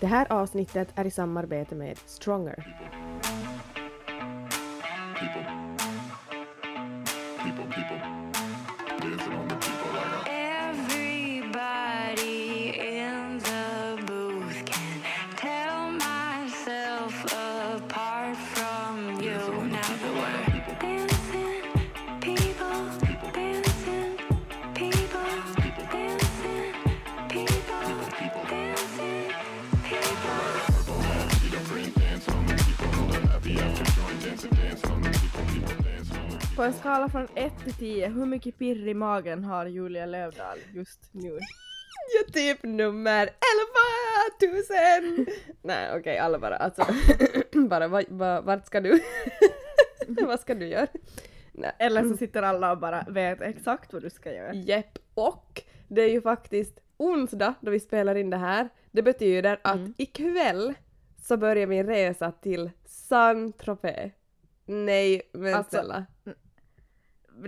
Det här avsnittet är i samarbete med Stronger. På en skala från 1 till 10, hur mycket pirr i magen har Julia Lövdahl just nu? Ja, typ nummer 11 000! Nej okej, alla bara alltså, bara va, va, vart ska du? vad ska du göra? Nej. Eller så sitter alla och bara vet exakt vad du ska göra. Jepp, och det är ju faktiskt onsdag då vi spelar in det här. Det betyder att Mm. ikväll så börjar min resa till Saint-Tropez. Nej men Alltså, snälla.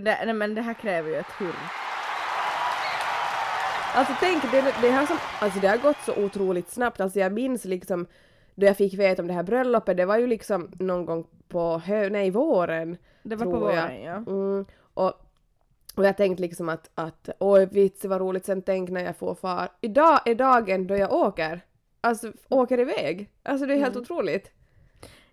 Det, nej men det här kräver ju ett hurr. Alltså tänk, det, det, här som, alltså det har gått så otroligt snabbt. Alltså jag minns liksom då jag fick veta om det här bröllopet, det var ju liksom någon gång på hö, nej, våren. Det var på tror jag. våren ja. Mm, och, och jag tänkte liksom att, att oj vits vad roligt, sen tänk när jag får far. Idag är dagen då jag åker. Alltså åker iväg. Alltså det är helt Mm. otroligt.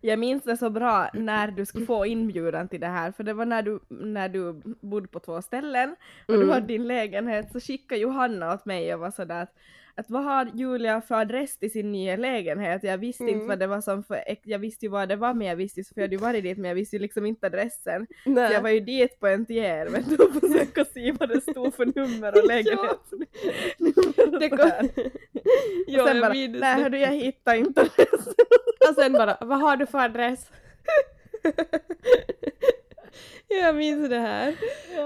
Jag minns det så bra när du skulle få inbjudan till det här, för det var när du, när du bodde på två ställen och Mm. du hade din lägenhet så skickade Johanna åt mig och var sådär att, att vad har Julia för adress till sin nya lägenhet? Jag visste Mm. inte vad det var som för, jag visste ju vad det var men jag visste ju, för jag hade ju varit dit men jag visste ju liksom inte adressen. Så Nej. jag var ju dit på en tier du och försökte se vad det stod för nummer och lägenhet. och det så kom... och sen jag bara, nej hördu jag hittar inte adressen. Och sen bara, vad har du för adress? jag minns det här.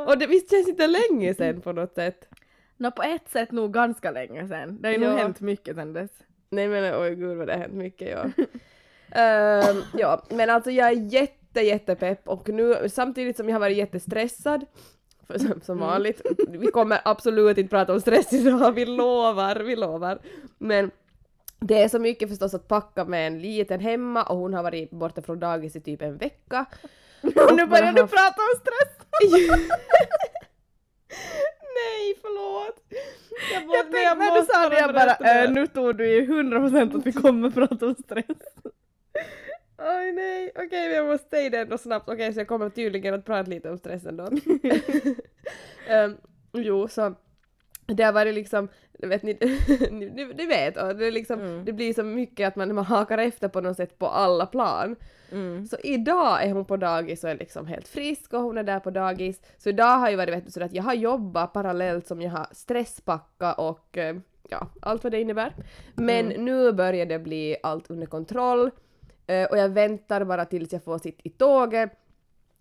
Och det visst känns inte länge sedan på något sätt. Nå på ett sätt nog ganska länge sedan. Det har ju Ja. nog hänt mycket sedan dess. Nej men oj gud vad det har hänt mycket ja. Ehm, ja men alltså jag är jätte jättepepp och nu samtidigt som jag har varit jättestressad för, som, som Mm. vanligt, vi kommer absolut inte prata om stress idag, vi lovar, vi lovar. Men det är så mycket förstås att packa med en liten hemma och hon har varit borta från dagis i typ en vecka. Och nu börjar du haft- prata om stress! Nej förlåt! Jag, Jag bara- tänkte när du sa det jag bara äh, nu tror du ju 100% att vi kommer prata om stress. Oj nej, okej men jag måste säga det ändå snabbt. Okej så jag kommer tydligen att prata lite om stressen då. Ehm, jo så det har varit liksom, vet ni, ni, ni, vet, och det, liksom, Mm. det blir så mycket att man, man hakar efter på något sätt på alla plan. Mm. Så idag är hon på dagis och är liksom helt frisk och hon är där på dagis. Så idag har ju varit vet du, så att jag har jobbat parallellt som jag har stresspacka och eh, ja, allt vad det innebär. Men nu börjar det bli allt under kontroll eh, och jag väntar bara tills jag får sitta i tåget.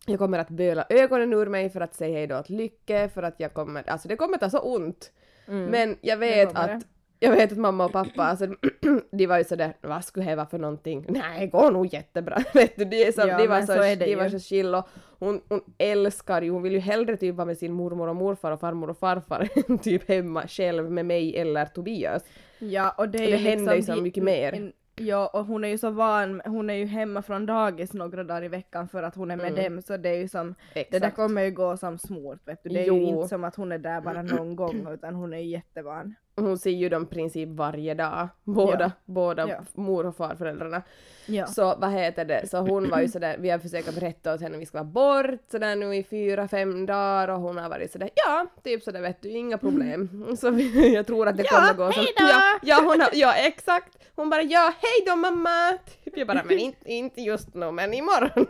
Jag kommer att böla ögonen ur mig för att säga hej då åt Lycke för att jag kommer, alltså det kommer ta så ont. Mm. Men jag vet att jag vet att mamma och pappa, alltså, de var ju sådär, vad skulle det vara för någonting? Nej, det går nog jättebra. Vet du, de, är så, Ja, de var så, så de var så chill och hon, hon älskar ju, hon vill ju hellre typ vara med sin mormor och morfar och farmor och farfar än typ hemma själv med mig eller Tobias. Ja och det är Och det ju händer liksom ju så mycket mer. en- Ja och hon är ju så van, hon är ju hemma från dagis några dagar i veckan för att hon är med Mm. dem så det är ju som, Exakt. det där kommer ju gå som smort vet du. Det är Jo. ju inte som att hon är där bara någon gång utan hon är ju jättevan. Hon ser ju dem i princip varje dag, båda, Ja. båda Ja. mor och farföräldrarna. Ja. Så vad heter det, så hon var ju sådär, vi har försökt berätta åt henne att vi ska vara bort sådär nu i fyra, fem dagar och hon har varit sådär ja, typ sådär vet du, inga problem. Så vi, jag tror att det kommer gå då! Ja, ja, hon har, ja exakt! Hon bara ja, hej då mamma! Typ jag bara men inte, inte just nu men imorgon.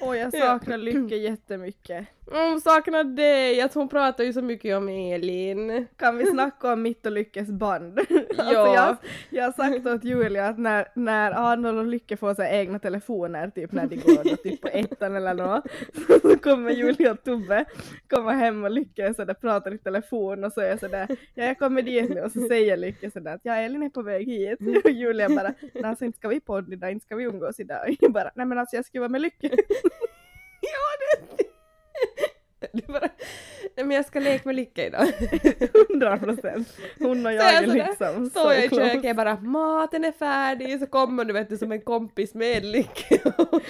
Och jag saknar Lycke jättemycket. Hon saknar dig, att hon pratar ju så mycket om Elin. Kan vi snacka om mitt och Lyckes band? alltså Ja. jag, jag har sagt åt Julia att när, när Arnold och Lycke får sig egna telefoner, typ när de går då, typ på ettan eller något, så kommer Julia och Tobbe komma hem och Lycke pratar i telefon och så är jag sådär, ja jag kommer dit nu och så säger Lycke sådär att ja Elin är på väg hit och Julia bara, "Nej, alltså inte ska vi podda idag, inte ska vi umgås idag. Och jag bara, nej men alltså jag ska vara med Lycke. Ja, det... bara, Nej men jag ska leka med Lycka idag. Hundra procent. Hon och Så jag är liksom Står jag i köket bara maten är färdig så kommer du vet du som en kompis med Lycka och.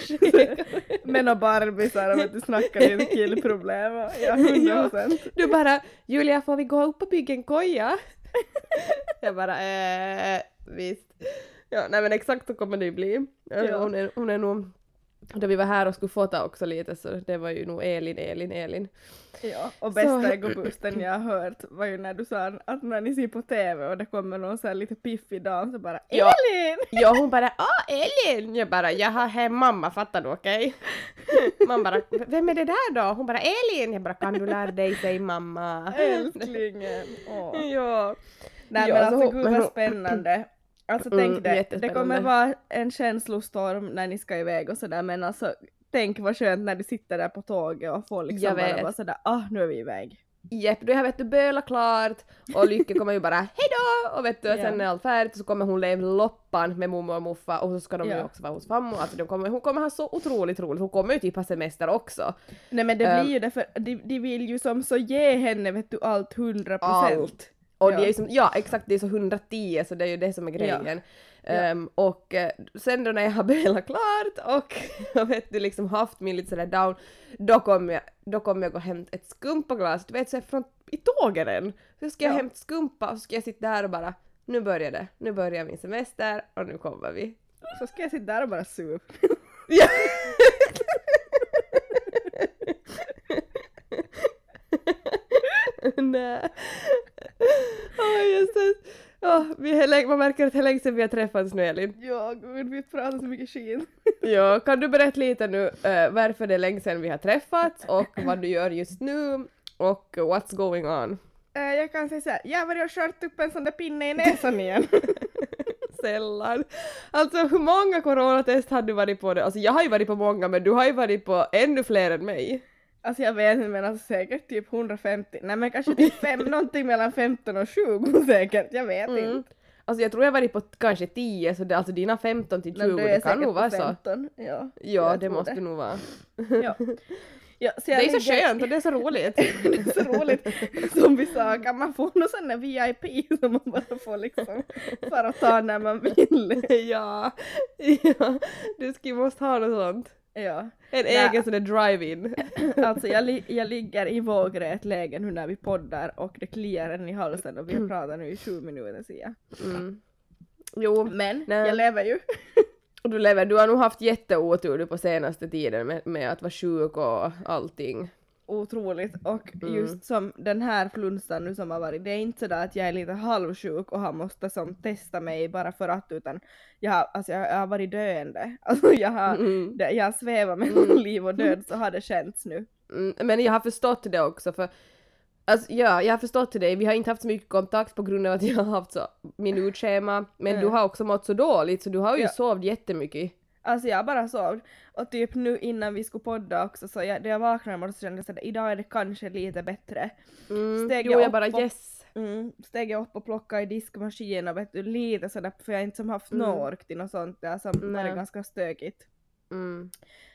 Men och Barbisar och vet du snackar lite killproblem och ja, hundra procent. Du bara Julia får vi gå upp och bygga en koja? jag bara eh, visst. Ja nej men exakt så kommer det ju bli. Ja. Hon, är, hon är nog då vi var här och skulle fota också lite så det var ju nog Elin, Elin, Elin. Ja, och bästa egobusten jag har hört var ju när du sa att när ni ser på TV och det kommer någon så här lite piffig dam så bara Ja. Elin! Ja hon bara ah Elin! Jag bara jag har hem mamma fattar du okej? Man bara vem är det där då? Hon bara Elin! Jag bara kan du lära dig säg mamma? Älsklingen! Åh. ja. Nej Ja, men så alltså hon- gud vad spännande. Alltså Mm, tänk det, det jättespännande. kommer vara en känslostorm när ni ska iväg och sådär men alltså tänk vad skönt när du sitter där på tåget och får liksom bara vara sådär ah nu är vi iväg. Jepp, då har vet du böla klart och Lykke kommer ju bara hejdå och vet du Ja. sen är allt färdigt så kommer hon leva loppan med mormor och muffa och så ska de ju Ja. också vara hos farmor. Alltså de kommer, hon kommer ha så otroligt roligt, hon kommer ju typ ha semester också. Nej men det Ehm. blir ju det för de, de vill ju som så ge henne vet du allt hundra procent. Allt. Och Ja. det är som, ja exakt det är så 110 så det är ju det som är grejen. Ja. Ehm, och eh, sen då när jag har bölat klart och vet du liksom haft min lite sådär down, då kommer jag, då kommer jag gå och hämta ett skumpaglas, du vet så här från i tåget än. Så ska jag Ja. hämta skumpa och så ska jag sitta där och bara nu börjar det, nu börjar min semester och nu kommer vi. Så ska jag sitta där och bara supa. Ja. Nej. Åh jösses. Vi länge- man märker att det är länge sedan vi har träffats nu Elin. Ja gud vi pratar så mycket skit. Ja, kan du berätta lite nu eh, varför det är länge sedan vi har träffats och vad du gör just nu och what's going on? Eh, jag kan säga såhär, jag har varit och kört upp en sån där pinne i näsan igen. Sällan. Alltså hur många coronatest har du varit på? Det? Alltså jag har ju varit på många men du har ju varit på ännu fler än mig. Alltså jag vet inte men alltså säkert typ 150, nej men kanske typ fem, någonting mellan 15 och 20 säkert, jag vet Mm. inte. Alltså jag tror jag varit på kanske 10 så det, alltså dina 15 till 20 Men du är det kan nog vara på så. 15. Ja, Ja det måste nog vara. Ja. Ja, Det är så ligger- skönt och det är så roligt. det är så roligt. Som vi sa, kan man få någon sån där VIP som man bara får liksom fara och ta när man vill. ja, ja, du skulle måste ha något sånt. Ja, En egen sån där drive-in. alltså jag, li- jag ligger i vågrätt läge nu när vi poddar och det kliar en i halsen och vi har pratat nu i sju minuter ser. Mm. Jo, Men Nej. jag lever ju. du lever, du har nog haft jätteotur du på senaste tiden med, med att vara sjuk och allting. Otroligt och Mm. just som den här flunsan nu som har varit, det är inte sådär att jag är lite halvsjuk och har måste som testa mig bara för att utan jag har, alltså jag, jag har varit döende. Alltså jag har, Mm. det, jag har svävat mellan Mm. liv och död så har det känts nu. Mm, men jag har förstått det också för Alltså ja, jag har förstått det. Vi har inte haft så mycket kontakt på grund av att jag har haft så minutschema. Men du har också mått så dåligt så du har ju Ja. sovit jättemycket. Alltså jag bara sov. Och typ nu innan vi skulle podda också så jag, när jag vaknade morse så kände jag att idag är det kanske lite bättre. Mm. Steg jo, jag jag upp bara och- yes. Mm, steg jag upp och plockade i diskmaskinen och vet du lite sådär för jag har inte som haft Mm. någon ork till något sånt där som varit ganska stökigt. Mm.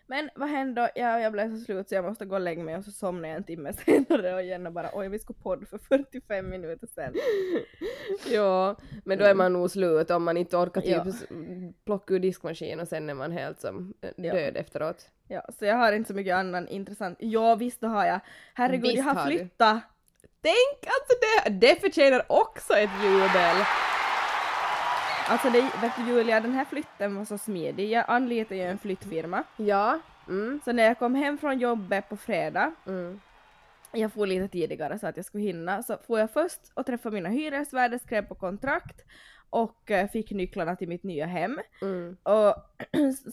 Men vad hände? Ja, jag blev så slut så jag måste gå och lägga mig och så somnade jag en timme senare och och bara oj vi skulle podda för 45 minuter sen. Ja, men då är man nog slut om man inte orkar typ Ja. plocka ur diskmaskin och sen är man helt som eh, Ja. död efteråt. Ja, så jag har inte så mycket annan intressant. Ja visst det har jag. Herregud Visst jag har har du. flyttat. Tänk alltså det, det förtjänar också ett jubel! Alltså det, vet du Julia, den här flytten var så smidig. Jag anlitade ju en flyttfirma. Ja. Mm. Så när jag kom hem från jobbet på fredag, Mm. jag får lite tidigare så att jag skulle hinna, så får jag först och träffa mina hyresvärdar, skrev på kontrakt och eh, fick nycklarna till mitt nya hem. Mm. Och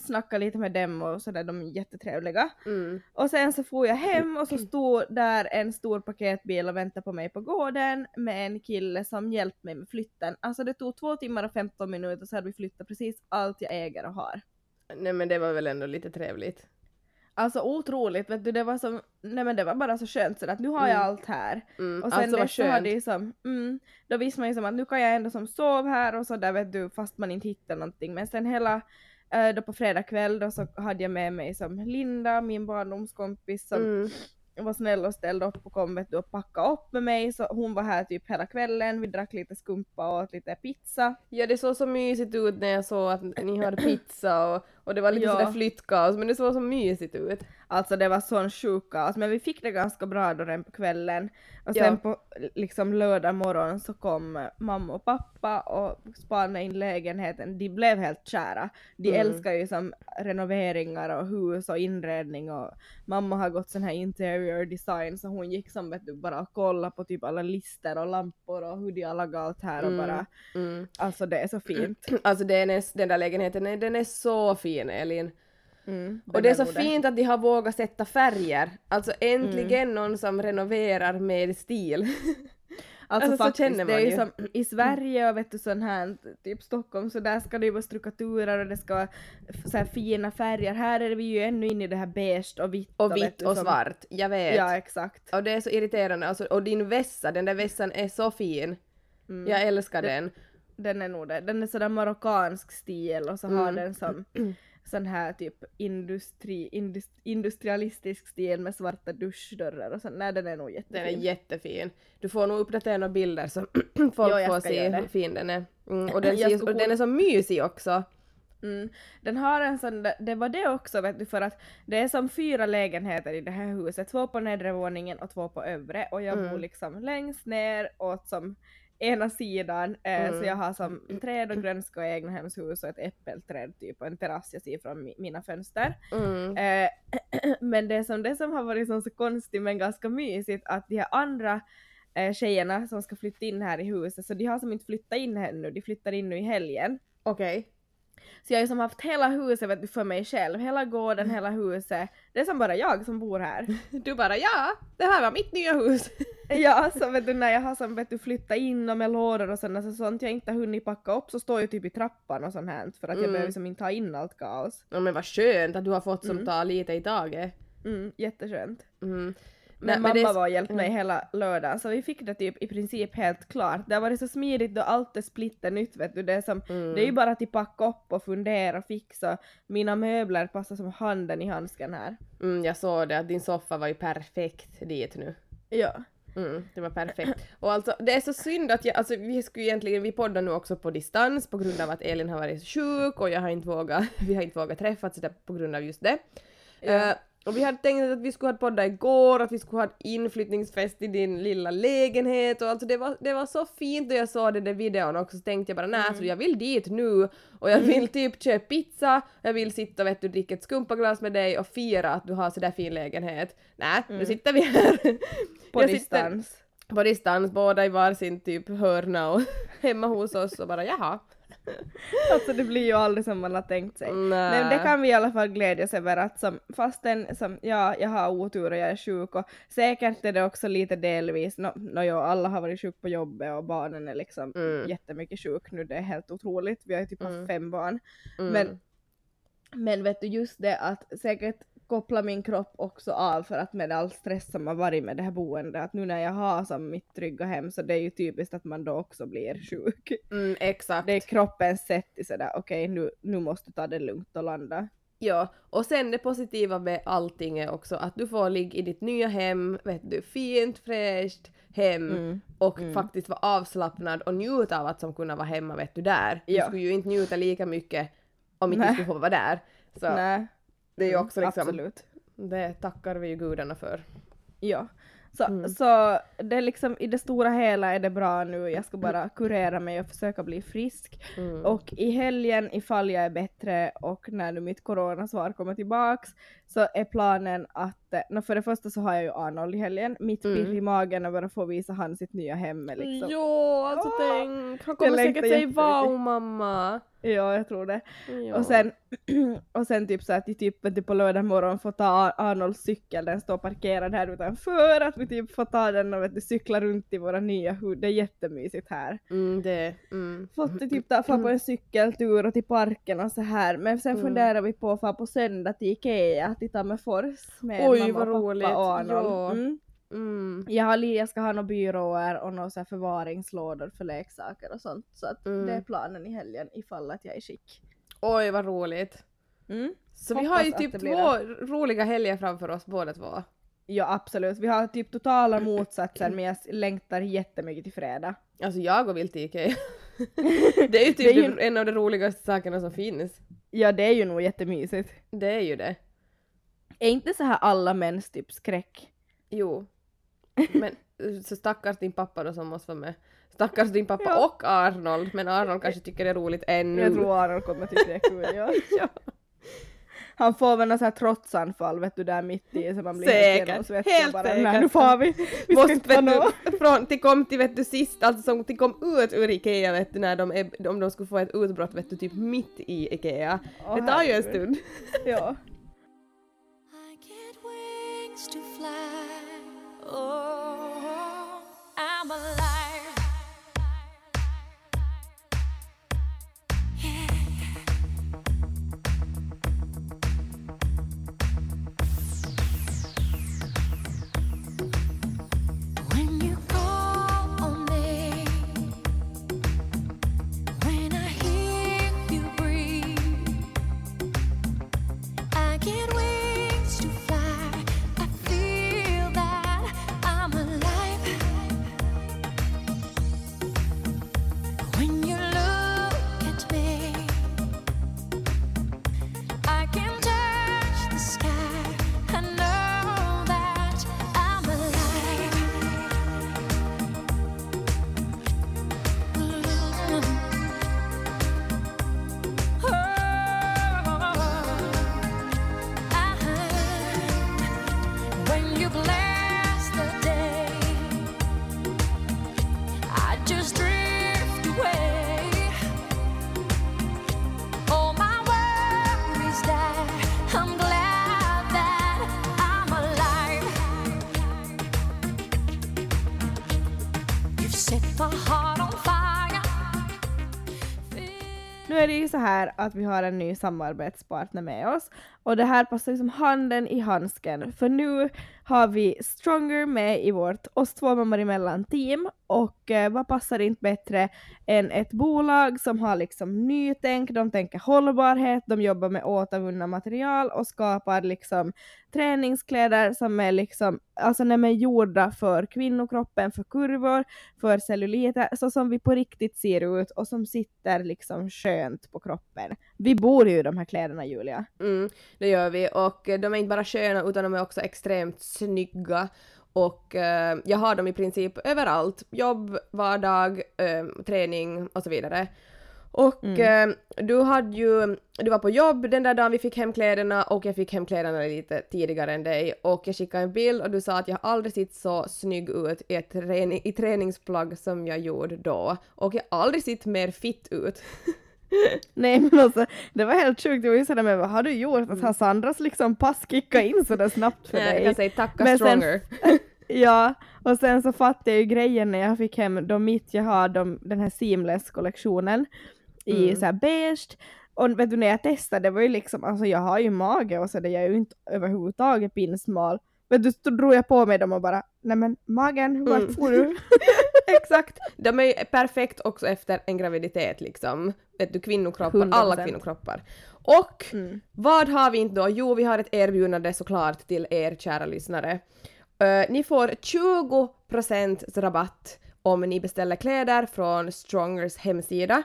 snackade lite med dem och sådär, de är jättetrevliga. Mm. Och sen så får jag hem och så stod där en stor paketbil och väntade på mig på gården med en kille som hjälpte mig med flytten. Alltså det tog två timmar och 15 minuter så hade vi flyttat precis allt jag äger och har. Nej men det var väl ändå lite trevligt. Alltså otroligt, vet du, det var som, nej men det var bara så skönt så att nu har jag Mm. allt här. Mm. Och sen alltså dess så har det som, mm, då visste man ju som att nu kan jag ändå som sova här och så där vet du fast man inte hittar någonting. Men sen hela, eh, då på fredag kväll då så hade jag med mig som Linda, min barndomskompis som Mm. var snäll och ställde upp och kom vet du, och packade upp med mig så hon var här typ hela kvällen, vi drack lite skumpa och åt lite pizza. Ja det såg så mysigt ut när jag såg att ni hade pizza och, och det var lite Ja. sådär flyttkaos men det såg så mysigt ut. Alltså det var sån sjuk kaos, men vi fick det ganska bra då redan på kvällen. Och Ja. sen på liksom lördag morgon så kom mamma och pappa och spanade in lägenheten. De blev helt kära. De Mm. älskar ju som renoveringar och hus och inredning och mamma har gått sån här interior design så hon gick som vet du bara och kollade på typ alla lister och lampor och hur de har lagat allt här och Mm. bara Mm. alltså det är så fint. Alltså den, är, den där lägenheten den är så fin Elin. Mm, Och det är så nog fint att de har vågat sätta färger. Alltså äntligen Mm. någon som renoverar med stil. Alltså, Alltså, så faktiskt, det är ju ju. som i Sverige och vet du sån här, typ Stockholm, så där ska det ju vara strukturer och det ska vara så här fina färger. Här är vi ju ännu inne i det här beige och vitt. Och vitt och som- svart, jag vet. Ja, exakt. Och det är så irriterande. Alltså, och din vässa, den där vässan är så fin. Mm. Jag älskar Det- den. Den är nog det. Den är sådär marockansk stil och så har Mm. den som sån här typ industri, indus, industrialistisk stil med svarta duschdörrar och så. Nej, den är nog jättefin. Den är jättefin. Du får nog uppdatera några bilder så folk Jo, får se hur fin den är. Mm, och, den ser, och den är så mysig också. Mm. Den har en sån, det var det också vet du för att det är som fyra lägenheter i det här huset, två på nedre våningen och två på övre och jag Mm. bor liksom längst ner åt som ena sidan eh, Mm. så jag har som träd och grönska och egnahemshus och ett äppelträd typ och en terrass jag ser från mi- mina fönster. Mm. Eh, men det som, det som har varit så, så konstigt men ganska mysigt att de här andra eh, tjejerna som ska flytta in här i huset så de har som inte flyttat in ännu, de flyttar in nu i helgen. Okej. Så jag har ju som haft hela huset vet du, för mig själv, hela gården, hela huset. Det är som bara jag som bor här. Du bara ja, det här var mitt nya hus. ja, så vet du när jag har som vet du flyttat in och med lådor och sådana så sånt jag inte har hunnit packa upp så står jag typ i trappan och sånt här för att jag Mm. behöver som inte ta in allt kaos. Ja men vad skönt att du har fått som Mm. ta lite i taget. Mm, jätteskönt. Mm. Men mamma det var och hjälpt mig mm. hela lördagen så vi fick det typ i princip helt klart. Det har varit så smidigt då allt är splitter nytt vet du. Det är, som, Mm. det är ju bara att packa upp och fundera och fixa. Mina möbler passar som handen i handsken här. Mm, jag såg det, att din soffa var ju perfekt dit nu. Ja. Mm, det var perfekt. Och alltså det är så synd att jag, alltså vi skulle egentligen, vi poddar nu också på distans på grund av att Elin har varit sjuk och jag har inte vågat, vi har inte vågat träffas på grund av just det. Ja. Eh, och vi hade tänkt att vi skulle ha podda igår, att vi skulle ha inflyttningsfest i din lilla lägenhet och alltså det var, det var så fint och jag såg den där videon också så tänkte jag bara nej så jag vill dit nu och jag vill typ köpa pizza, jag vill sitta och vet du dricka ett skumpaglas med dig och fira att du har sådär fin lägenhet. Nej, nu sitter vi här. På Jag sitter- distans. på distans, båda i varsin typ hörna och hemma hos oss och bara jaha. Alltså det blir ju aldrig som man har tänkt sig. Nej. Men det kan vi i alla fall glädjas över att som, fastän som, ja, jag har otur och jag är sjuk och säkert är det också lite delvis, no, no, ja, alla har varit sjuk på jobbet och barnen är liksom Mm. jättemycket sjuk nu, det är helt otroligt. Vi har ju typ Mm. haft fem barn. Mm. Men, men vet du just det att säkert koppla min kropp också av för att med all stress som har varit med det här boendet, att nu när jag har som mitt trygga hem så det är ju typiskt att man då också blir sjuk. Mm, exakt. Det är kroppens sätt till sådär okej nu, nu måste du ta det lugnt och landa. Ja, och sen det positiva med allting är också att du får ligga i ditt nya hem, vet du, fint, fräscht hem Mm. och Mm. faktiskt vara avslappnad och njuta av att som kunna vara hemma, vet du, där. Du Ja. skulle ju inte njuta lika mycket om inte du skulle få vara där. Så Nej, det är ju mm, också liksom, absolut. det tackar vi ju gudarna för. Ja. Så, Mm. så det är liksom i det stora hela är det bra nu, jag ska bara kurera mig och försöka bli frisk. Mm. Och i helgen ifall jag är bättre och när nu mitt coronasvar kommer tillbaks så är planen att, eh, nå för det första så har jag ju Arnold i helgen, mitt Mm. pirr i magen över att få visa han sitt nya hem liksom. Jo, alltså Åh, tänk! Han kommer säkert säga wow mamma! Ja, jag tror det. Ja. Och sen, och sen typ så att vi typ, du, på lördag morgon får ta Ar- Arnolds cykel, den står parkerad här utanför, att vi typ får ta den och vet du, cykla runt i våra nya hus, det är jättemysigt här. Mm, det, mm. Fått typ ta, få på en cykeltur och till parken och så här, men sen Mm. funderar vi på att få på söndag till Ikea, till Tammerfors med Oj, mamma och pappa roligt. och Arnold. Ja. Mm. Mm. Jag, har, jag ska ha några byråer och några förvaringslådor för leksaker och sånt, så att Mm. det är planen i helgen ifall att jag är skick. Oj vad roligt. Mm. Så vi har ju typ två roliga helger framför oss båda två. Ja absolut, vi har typ totala motsatser men jag längtar jättemycket till fredag. Alltså jag och vill till Ikea. det är ju typ är ju- en av de roligaste sakerna som finns. Ja det är ju nog jättemysigt. Det är ju det. Är inte så här alla mäns typ skräck? Jo. Men så stackars din pappa då som måste vara med. Stackars din pappa Ja. och Arnold, men Arnold kanske tycker det är roligt ännu. Jag tror Aron kommer tycka det är kul ja. Ja. Han får väl något så här trotsanfall vet du där mitt i så man blir Säkert, genomsvettig helt och bara, säkert. Nej nu får vi, vi ska Måste vet du, från, till kom till vet du sist, alltså som till kom ut ur Ikea vet du när de, om de skulle få ett utbrott vet du typ mitt i Ikea. Åh, det tar ju en stund. Ja. I'm alive. When you call on me, when I hear you breathe. I get så här att vi har en ny samarbetspartner med oss. Och det här passar ju som handen i handsken för nu har vi Stronger med i vårt oss två mammor emellan team och eh, vad passar inte bättre än ett bolag som har liksom nytänk, de tänker hållbarhet, de jobbar med återvunna material och skapar liksom träningskläder som är liksom, alltså när man är gjorda för kvinnokroppen, för kurvor, för celluliter, så som vi på riktigt ser ut och som sitter liksom skönt på kroppen. Vi bor ju i de här kläderna Julia. Mm, det gör vi och eh, de är inte bara sköna utan de är också extremt snygga och eh, jag har dem i princip överallt. Jobb, vardag, eh, träning och så vidare. Och eh, du hade ju, du var på jobb den där dagen vi fick hem kläderna och jag fick hem kläderna lite tidigare än dig och jag skickade en bild och du sa att jag aldrig sett så snygg ut i, träning, i träningsplagg som jag gjorde då och jag aldrig sett mer fit ut. Nej men alltså det var helt sjukt, det var ju sådär men vad har du gjort? Att har Sandras liksom pass kickat in sådär snabbt för Nej, jag dig? kan säga tacka Men sen- stronger. Ja, och sen så fattade jag ju grejen när jag fick hem de mitt jag har de, den här seamless-kollektionen i Mm. så här beige. Och vet du när jag testade, det var ju liksom, alltså jag har ju mage och så det jag är ju inte överhuvudtaget pinsmal. Du, så drog jag på mig dem och bara, nej men magen, vart Mm. får du? Exakt! De är ju perfekt också efter en graviditet liksom. Vet du, kvinnokroppar, alla 100%. kvinnokroppar. Och Mm. vad har vi inte då? Jo, vi har ett erbjudande såklart till er kära lyssnare. Eh, ni får 20% rabatt om ni beställer kläder från Strongers hemsida.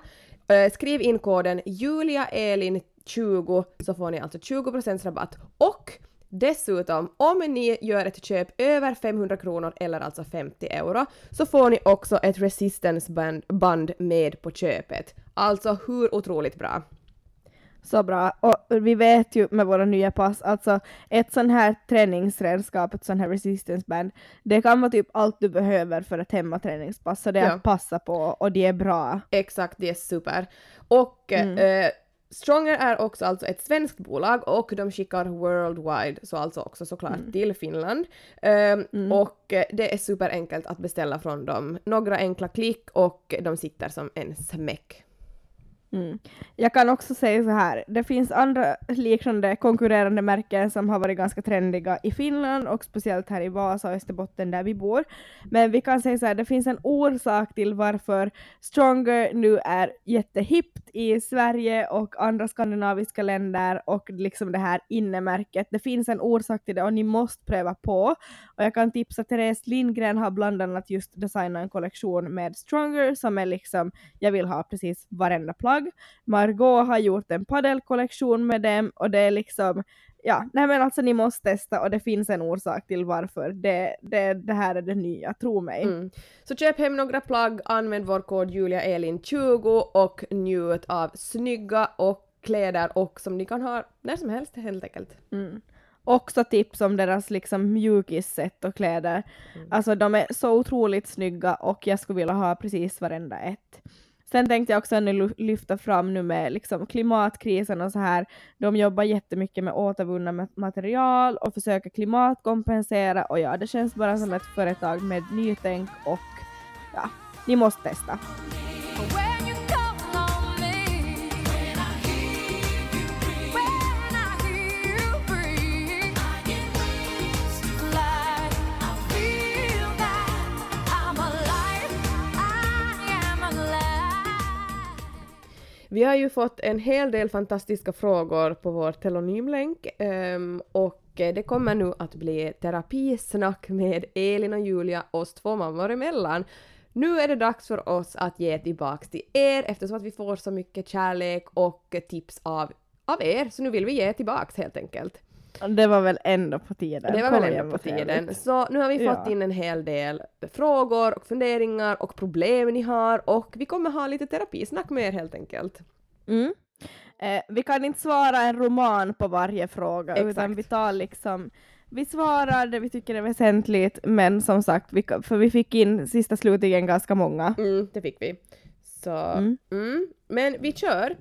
Eh, skriv in koden juliaelin20 så får ni alltså 20% rabatt. Och dessutom, om ni gör ett köp över 500 kronor eller alltså 50 euro så får ni också ett resistance band, band med på köpet. Alltså hur otroligt bra? Så bra. Och vi vet ju med våra nya pass, alltså ett sån här träningsredskap, ett sån här resistance band, det kan vara typ allt du behöver för ett hemmaträningspass, så det är Ja. att passa på och det är bra. Exakt, det är super. Och Mm. eh, Stronger är också alltså ett svenskt bolag och de skickar worldwide, så alltså också såklart Mm. till Finland. Ehm, Och eh, det är superenkelt att beställa från dem. Några enkla klick och de sitter som en smäck. Mm. Jag kan också säga så här, det finns andra liknande konkurrerande märken som har varit ganska trendiga i Finland och speciellt här i Vasa och Österbotten där vi bor. Men vi kan säga så här, det finns en orsak till varför Stronger nu är jättehippt i Sverige och andra skandinaviska länder och liksom det här innemärket. Det finns en orsak till det och ni måste pröva på. Och jag kan tipsa Therese Lindgren har bland annat just designat en kollektion med Stronger som är liksom, jag vill ha precis varenda plagg. Margot har gjort en paddelkollektion med dem och det är liksom, ja, nej men alltså ni måste testa och det finns en orsak till varför det, det, det här är det nya, tro mig. Mm. Så köp hem några plagg, använd vår kod JuliaElin20 och njut av snygga och kläder och som ni kan ha när som helst helt enkelt. Mm. Också tips om deras liksom mjukisset och kläder. Mm. Alltså de är så otroligt snygga och jag skulle vilja ha precis varenda ett. Sen tänkte jag också nu lyfta fram nu med liksom klimatkrisen och så här. De jobbar jättemycket med återvunna material och försöker klimatkompensera och ja, det känns bara som ett företag med nytänk och ja, ni måste testa. Vi har ju fått en hel del fantastiska frågor på vår telonymlänk ehm, och eh, det kommer nu att bli terapisnack med Elin och Julia, oss två mammor emellan. Nu är det dags för oss att ge tillbaks till er eftersom att vi får så mycket kärlek och tips av, av er, så nu vill vi ge tillbaks helt enkelt. Det var väl ändå på tiden. Det var väl ändå på tiden. Så nu har vi fått Ja. in en hel del frågor och funderingar och problem ni har och vi kommer ha lite terapisnack med er helt enkelt. Mm. Eh, vi kan inte svara en roman på varje fråga utan Exakt. vi tar liksom vi svarar det vi tycker är väsentligt men som sagt, vi, för vi fick in sista slutligen ganska många. Mm, det fick vi. Så, Mm. mm. Men vi kör.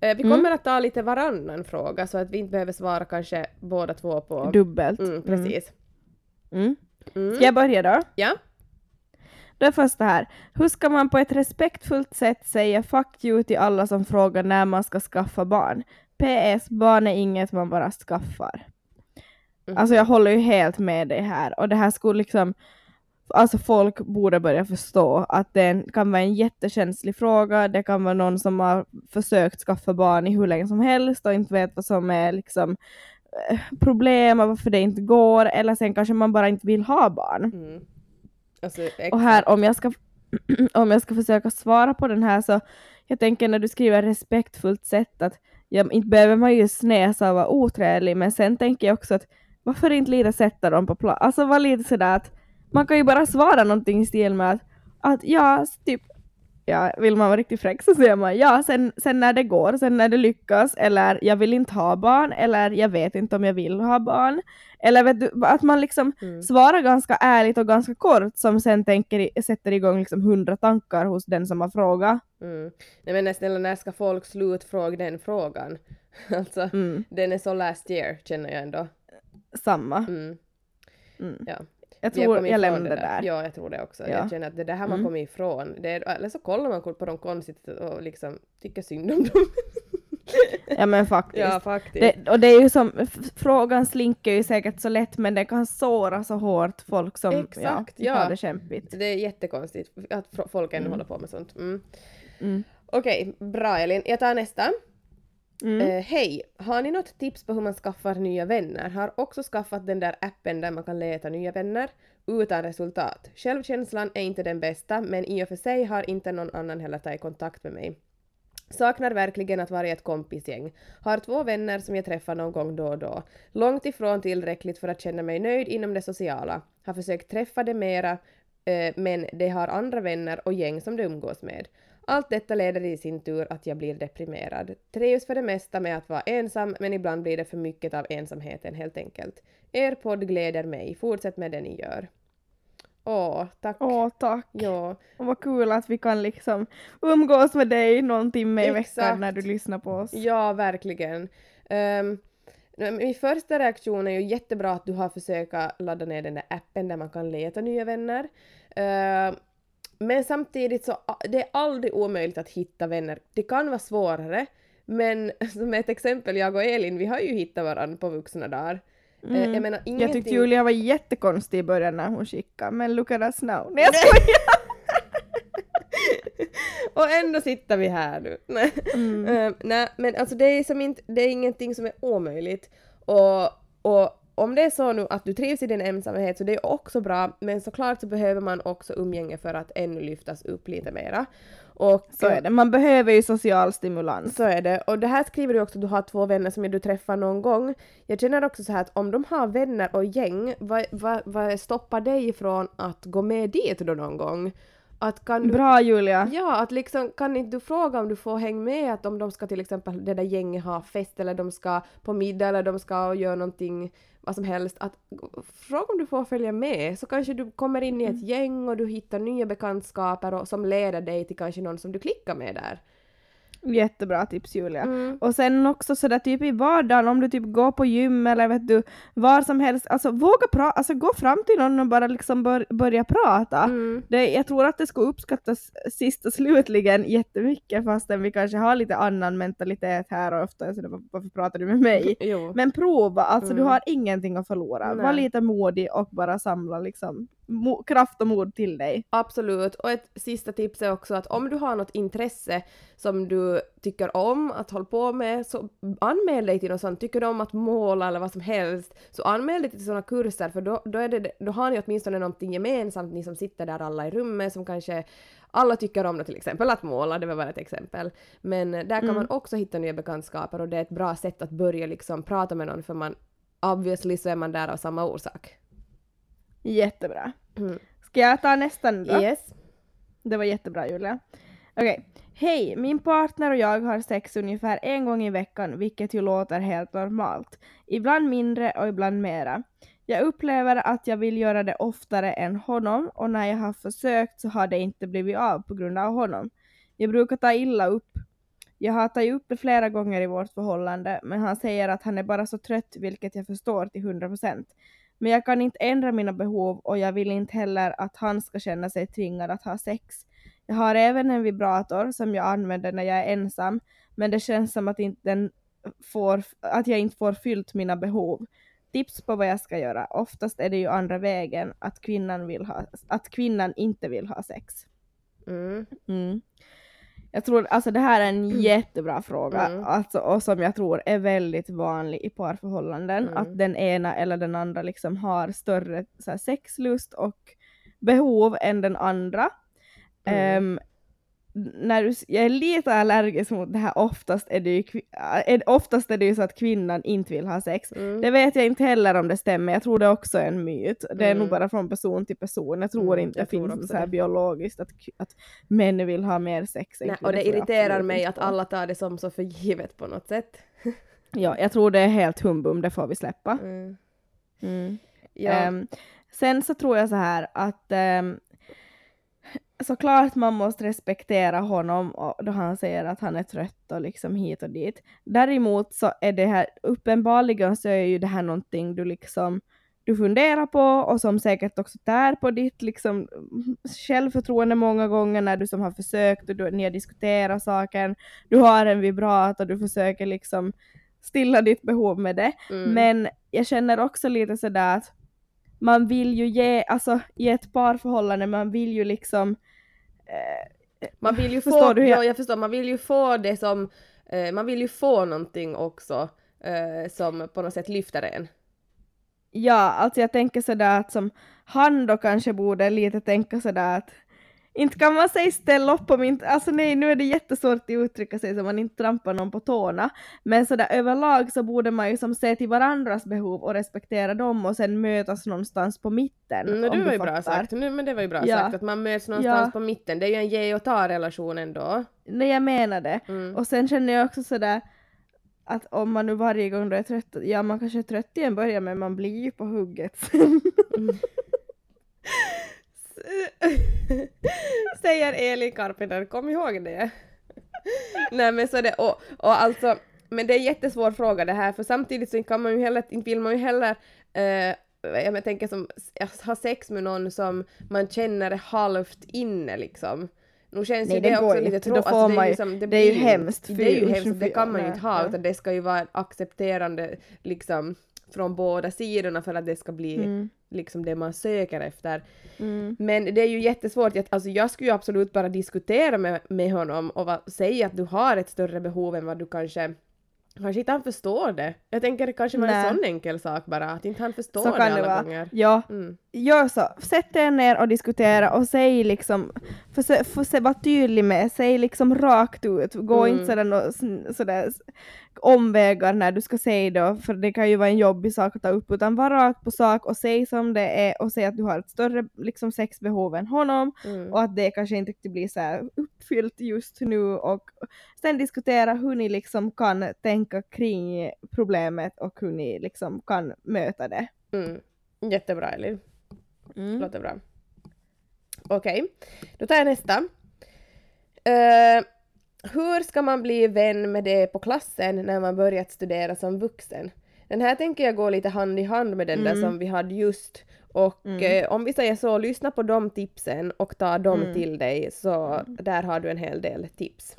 Eh, vi Mm. kommer att ta lite varannan fråga så att vi inte behöver svara kanske båda två på... Dubbelt. Mm, precis. Mm. Mm. Ska jag börja då? Ja. Är första här. Hur ska man på ett respektfullt sätt säga fuck you till alla som frågar när man ska skaffa barn? PS. Barn är inget man bara skaffar. Mm. Alltså jag håller ju helt med dig här och det här skulle liksom Alltså folk borde börja förstå att det kan vara en jättekänslig fråga, det kan vara någon som har försökt skaffa barn i hur länge som helst och inte vet vad som är liksom eh, problem och varför det inte går, eller sen kanske man bara inte vill ha barn. Mm. Alltså. Och här om jag ska om jag ska försöka svara på den här så jag tänker när du skriver respektfullt sätt att ja, inte behöver man ju snäsa och vara otrevlig men sen tänker jag också att varför inte lite sätta dem på plats? Alltså vara lite sådär att man kan ju bara svara någonting i stil med att, att ja, typ ja, vill man vara riktigt fräck så säger man ja, sen, sen när det går, sen när det lyckas, eller jag vill inte ha barn, eller jag vet inte om jag vill ha barn. Eller vet du, att man liksom Mm. svarar ganska ärligt och ganska kort som sen tänker, sätter igång liksom hundra tankar hos den som har frågat. Mm. Nej men snälla, när ska folk slutfråga den frågan? alltså, Mm, den är så last year känner jag ändå. samma. Mm. Mm. Ja. Jag tror jag ifrån lämnar det där. Ja, jag tror det också. Ja. Jag känner att det är det här man Mm. kommer ifrån. Det är, eller så kollar man på dem konstigt och liksom tycker synd om dem. Ja men faktiskt. ja, faktiskt. Det, och det är ju som, frågan slinker ju säkert så lätt men det kan såra så hårt folk som Exakt, ja, ja. har det kämpigt. Det är jättekonstigt att folk ännu Mm. håller på med sånt. Mm. Mm. Okej, bra Elin. Jag tar nästa. Mm. Eh, Hej! Har ni något tips på hur man skaffar nya vänner? Har också skaffat den där appen där man kan leta nya vänner utan resultat. Självkänslan är inte den bästa men i och för sig har inte någon annan heller tagit kontakt med mig. Saknar verkligen att vara i ett kompisgäng. Har två vänner som jag träffar någon gång då och då. Långt ifrån tillräckligt för att känna mig nöjd inom det sociala. Har försökt träffa det mera eh, men de har andra vänner och gäng som de umgås med. Allt detta leder i sin tur att jag blir deprimerad. Trivs för det mesta med att vara ensam men ibland blir det för mycket av ensamheten helt enkelt. Er podd gläder mig. Fortsätt med det ni gör. Åh, tack. Åh tack. Ja, Och vad kul att vi kan liksom umgås med dig någon timme i Exakt. veckan när du lyssnar på oss. Ja, verkligen. Um, min första reaktion är ju jättebra att du har försökt ladda ner den där appen där man kan leta nya vänner. Ehm, men samtidigt så det är aldrig omöjligt att hitta vänner. Det kan vara svårare, men som ett exempel, jag och Elin, vi har ju hittat varandra på vuxna dagar. Eh, Jag menar Jag ingenting... tyckte Julia var jättekonstig i början när hon skickade, men look at us now. Nej jag skojar! Och ändå sitter vi här nu. Nej, Eh, nej men alltså det är, som inte, det är ingenting som är omöjligt. Och, och om det är så nu att du trivs i din ensamhet så det är också bra, men såklart så behöver man också umgänge för att ännu lyftas upp lite mera. Och, Så är det, man behöver ju social stimulans. Så är det. Och det här skriver du också att du har två vänner som du träffar någon gång. Jag känner också så här att om de har vänner och gäng, vad, vad, vad stoppar dig ifrån att gå med dit då någon gång? Att kan du, Bra Julia! Ja, att liksom kan inte du fråga om du får häng med att om de ska till exempel det där gänget ha fest eller de ska på middag eller de ska göra någonting vad som helst att fråga om du får följa med så kanske du kommer in i ett gäng och du hittar nya bekantskaper och, som leder dig till kanske någon som du klickar med där. Jättebra tips Julia. Mm. Och sen också sådär typ i vardagen om du typ går på gym eller vet du var som helst, alltså våga prata, alltså gå fram till någon och bara liksom bör, börja prata. Mm. Det, jag tror att det skulle uppskattas sist och slutligen jättemycket fastän vi kanske har lite annan mentalitet här och ofta sådär "Var- varför pratar du med mig? Jo. Men prova, alltså du Mm. har ingenting att förlora. Var Nej. lite modig och bara samla liksom kraft och mod till dig. Absolut. Och ett sista tips är också att om du har något intresse som du tycker om att hålla på med så anmäl dig till något sånt. Tycker du om att måla eller vad som helst så anmäl dig till sådana kurser för då, då, är det, då har ni åtminstone någonting gemensamt, ni som sitter där alla i rummet som kanske alla tycker om det till exempel att måla, det var bara ett exempel. Men eh, där kan man också hitta nya bekantskaper och det är ett bra sätt att börja liksom prata med någon för man obviously så är man där av samma orsak. Jättebra. Mm. Ska jag ta nästan då? Yes. Det var jättebra Julia. Okej. Hej, min partner och jag har sex ungefär en gång i veckan, vilket ju låter helt normalt. Ibland mindre och ibland mera. Jag upplever att jag vill göra det oftare än honom och när jag har försökt så har det inte blivit av på grund av honom. Jag brukar ta illa upp. Jag har tagit upp det flera gånger i vårt förhållande, men han säger att han är bara så trött, vilket jag förstår till 100%. Men jag kan inte ändra mina behov och jag vill inte heller att han ska känna sig tvingad att ha sex. Jag har även en vibrator som jag använder när jag är ensam, men det känns som att, inte den får, att jag inte får fyllt mina behov. Tips på vad jag ska göra. Oftast är det ju andra vägen, att kvinnan, vill ha, att kvinnan inte vill ha sex. Mm. Mm. Jag tror, alltså det här är en jättebra fråga, Mm. alltså, och som jag tror är väldigt vanlig i parförhållanden, Mm. att den ena eller den andra liksom har större så här, sexlust och behov än den andra. Mm. När du, jag är lite allergisk mot det här, oftast är det ju, äh, oftast är det ju så att kvinnan inte vill ha sex. Mm. Det vet jag inte heller om det stämmer, jag tror det också är en myt. Det är Mm. nog bara från person till person. Jag tror Mm, inte jag det tror finns så här det. biologiskt att, att män vill ha mer sex. än Nej, kvinnor. och det irriterar mig att alla tar det som så för givet på något sätt. Ja, jag tror det är helt humbum, det får vi släppa. Mm. Mm. Ja. Ehm, sen så tror jag så här att um, såklart man måste respektera honom och då han säger att han är trött och liksom hit och dit. Däremot så är det här uppenbarligen så är ju det här någonting du liksom du funderar på och som säkert också tär på ditt liksom självförtroende många gånger när du som har försökt och du, ni har diskuterat saken. Du har en vibrator, du försöker liksom stilla ditt behov med det. Mm. Men jag känner också lite sådär att man vill ju ge, alltså i ett parförhållande, man vill ju liksom eh, Man vill ju få, du ja, jag förstår, man vill ju få det som, eh, man vill ju få någonting också eh, som på något sätt lyfter en. Ja, alltså jag tänker sådär att som han då kanske borde lite tänka sådär att inte kan man säga ställa upp på min, alltså nej nu är det jättesvårt att uttrycka sig så man inte trampar någon på tårna, men sådär överlag så borde man ju som se till varandras behov och respektera dem och sen mötas någonstans på mitten. Mm, om det var ju bra sagt, nu, men det var ju bra Ja. sagt att man möts någonstans Ja. på mitten. Det är ju en ge och ta relation ändå. Nej jag menar det. Mm. Och sen känner jag också sådär att om man nu varje gång du är trött, ja man kanske är trött i en början men man blir ju på hugget sen. Säger Elin Karpinen, kom ihåg det. Nej men så det, och, och alltså, men det är en jättesvår fråga det här för samtidigt så kan man ju heller, inte vill man ju heller eh, jag tänker som, ha sex med någon som man känner är halvt inne liksom. Nu känns Nej, ju det det, också lite tråkigt. Alltså, man ju- liksom- det är ju hemskt, Det är ju hemskt, det kan man ju inte ha utan det ska ju vara accepterande liksom från båda sidorna för att det ska bli Mm. liksom det man söker efter. Mm. Men det är ju jättesvårt, jag, alltså jag skulle ju absolut bara diskutera med, med honom och va, säga att du har ett större behov än vad du kanske Kanske inte han förstår det. Jag tänker det kanske var en sån enkel sak bara, att inte han förstår det alla det gånger. Ja, Mm. Gör så. Sätt er ner och diskutera och säg liksom, försök se, vara tydlig med, säg liksom rakt ut. Gå Mm. inte sådär, sådär omvägar när du ska säga det, för det kan ju vara en jobbig sak att ta upp, utan var rakt på sak och säg som det är och säg att du har ett större liksom, sexbehov än honom Mm. och att det kanske inte riktigt blir så uppfyllt just nu och sen diskutera hur ni liksom kan tänka kring problemet och hur ni liksom kan möta det. Mm. Jättebra Elin. Mm. Låter bra. Okej, då tar jag nästa. Eh, hur ska man bli vän med det på klassen när man börjat studera som vuxen? Den här tänker jag gå lite hand i hand med den där Mm. som vi hade just. Och Mm. eh, om vi säger så, lyssna på de tipsen och ta dem Mm. till dig så där har du en hel del tips.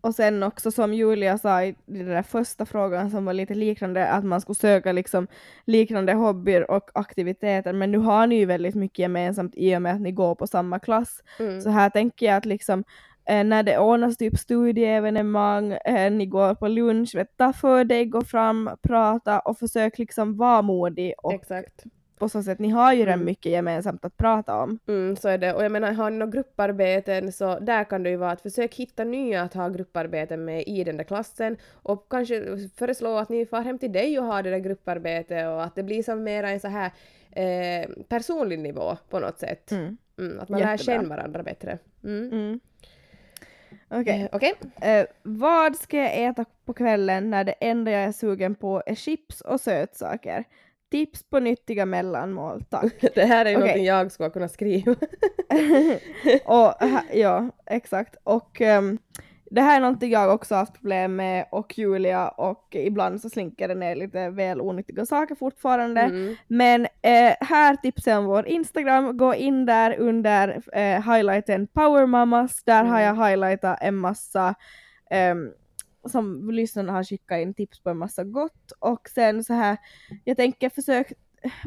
Och sen också som Julia sa i den där första frågan som var lite liknande, att man skulle söka liksom liknande hobbyer och aktiviteter, men nu har ni ju väldigt mycket gemensamt i och med att ni går på samma klass. Mm. Så här tänker jag att liksom eh, när det ordnas typ studieevenemang, eh, ni går på lunch, vet, ta för dig, gå fram, prata och försök liksom vara modig och Exakt. På så sätt, ni har ju redan Mm. mycket gemensamt att prata om. Mm, så är det. Och jag menar, har ni några grupparbeten så där kan det ju vara att försök hitta nya att ha grupparbeten med i den där klassen och kanske föreslå att ni far hem till dig och har det där grupparbetet och att det blir som mera en så här eh, personlig nivå på något sätt. Mm. Mm, att man lär Jättebra. känna varandra bättre. Mm. Mm. Okej. Eh, Okej? Eh, vad ska jag äta på kvällen när det enda jag är sugen på är chips och sötsaker? Tips på nyttiga mellanmål, tack. Det här är ju någonting jag skulle kunna skriva. och, ja, exakt. Och ehm, det här är någonting jag också haft problem med och Julia och ibland så slinker det ner lite väl onyttiga saker fortfarande. Mm. Men eh, här tipsen om vår Instagram, gå in där under eh, highlighten Power Mamas, där har jag highlightat en massa ehm, som lyssnarna har skickat in tips på en massa gott. Och sen så här, jag tänker försök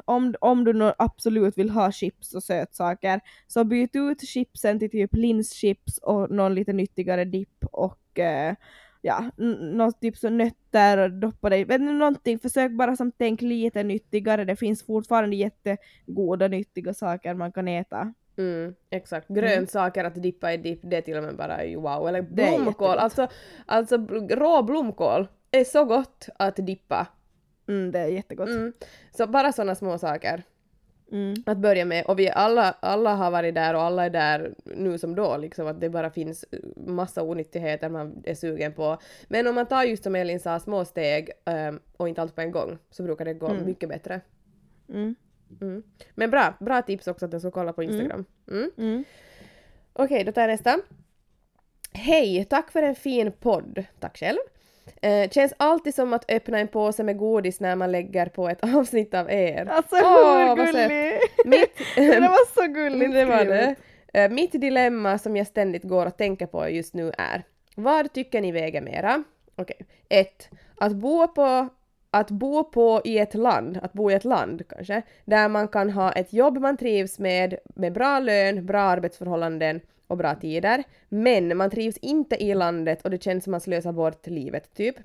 om, om du nu absolut vill ha chips och sötsaker så byt ut chipsen till typ linschips och någon lite nyttigare dipp och eh, ja, något typ så nötter och doppa dig, Men någonting, försök bara som tänk lite nyttigare, det finns fortfarande jättegoda nyttiga saker man kan äta. Mm, exakt. Grönsaker att dippa i dipp, det är till och med bara wow. Eller blomkål, alltså, alltså rå blomkål är så gott att dippa. Mm, det är jättegott. Mm. Så bara sådana små saker Mm. att börja med. Och vi alla, alla har varit där och alla är där nu som då, liksom att det bara finns massa onyttigheter man är sugen på. Men om man tar just som Elin sa, små steg ehm, och inte allt på en gång så brukar det gå Mm. mycket bättre. Mm. Mm. Men bra, bra tips också att jag ska kolla på Instagram. Mm. Mm. Okej, då tar jag nästa. Hej, tack för en fin podd. Tack själv. Eh, känns alltid som att öppna en påse med godis när man lägger på ett avsnitt av er. Alltså Åh, hur gullig! Mitt, det var så gulligt det var det. Eh, mitt dilemma som jag ständigt går och tänker på just nu är Vad tycker ni väger mera? Okej. Ett, Att bo på att bo på i ett land, att bo i ett land kanske, där man kan ha ett jobb man trivs med, med bra lön, bra arbetsförhållanden och bra tider, men man trivs inte i landet och det känns som man slösar bort livet, typ.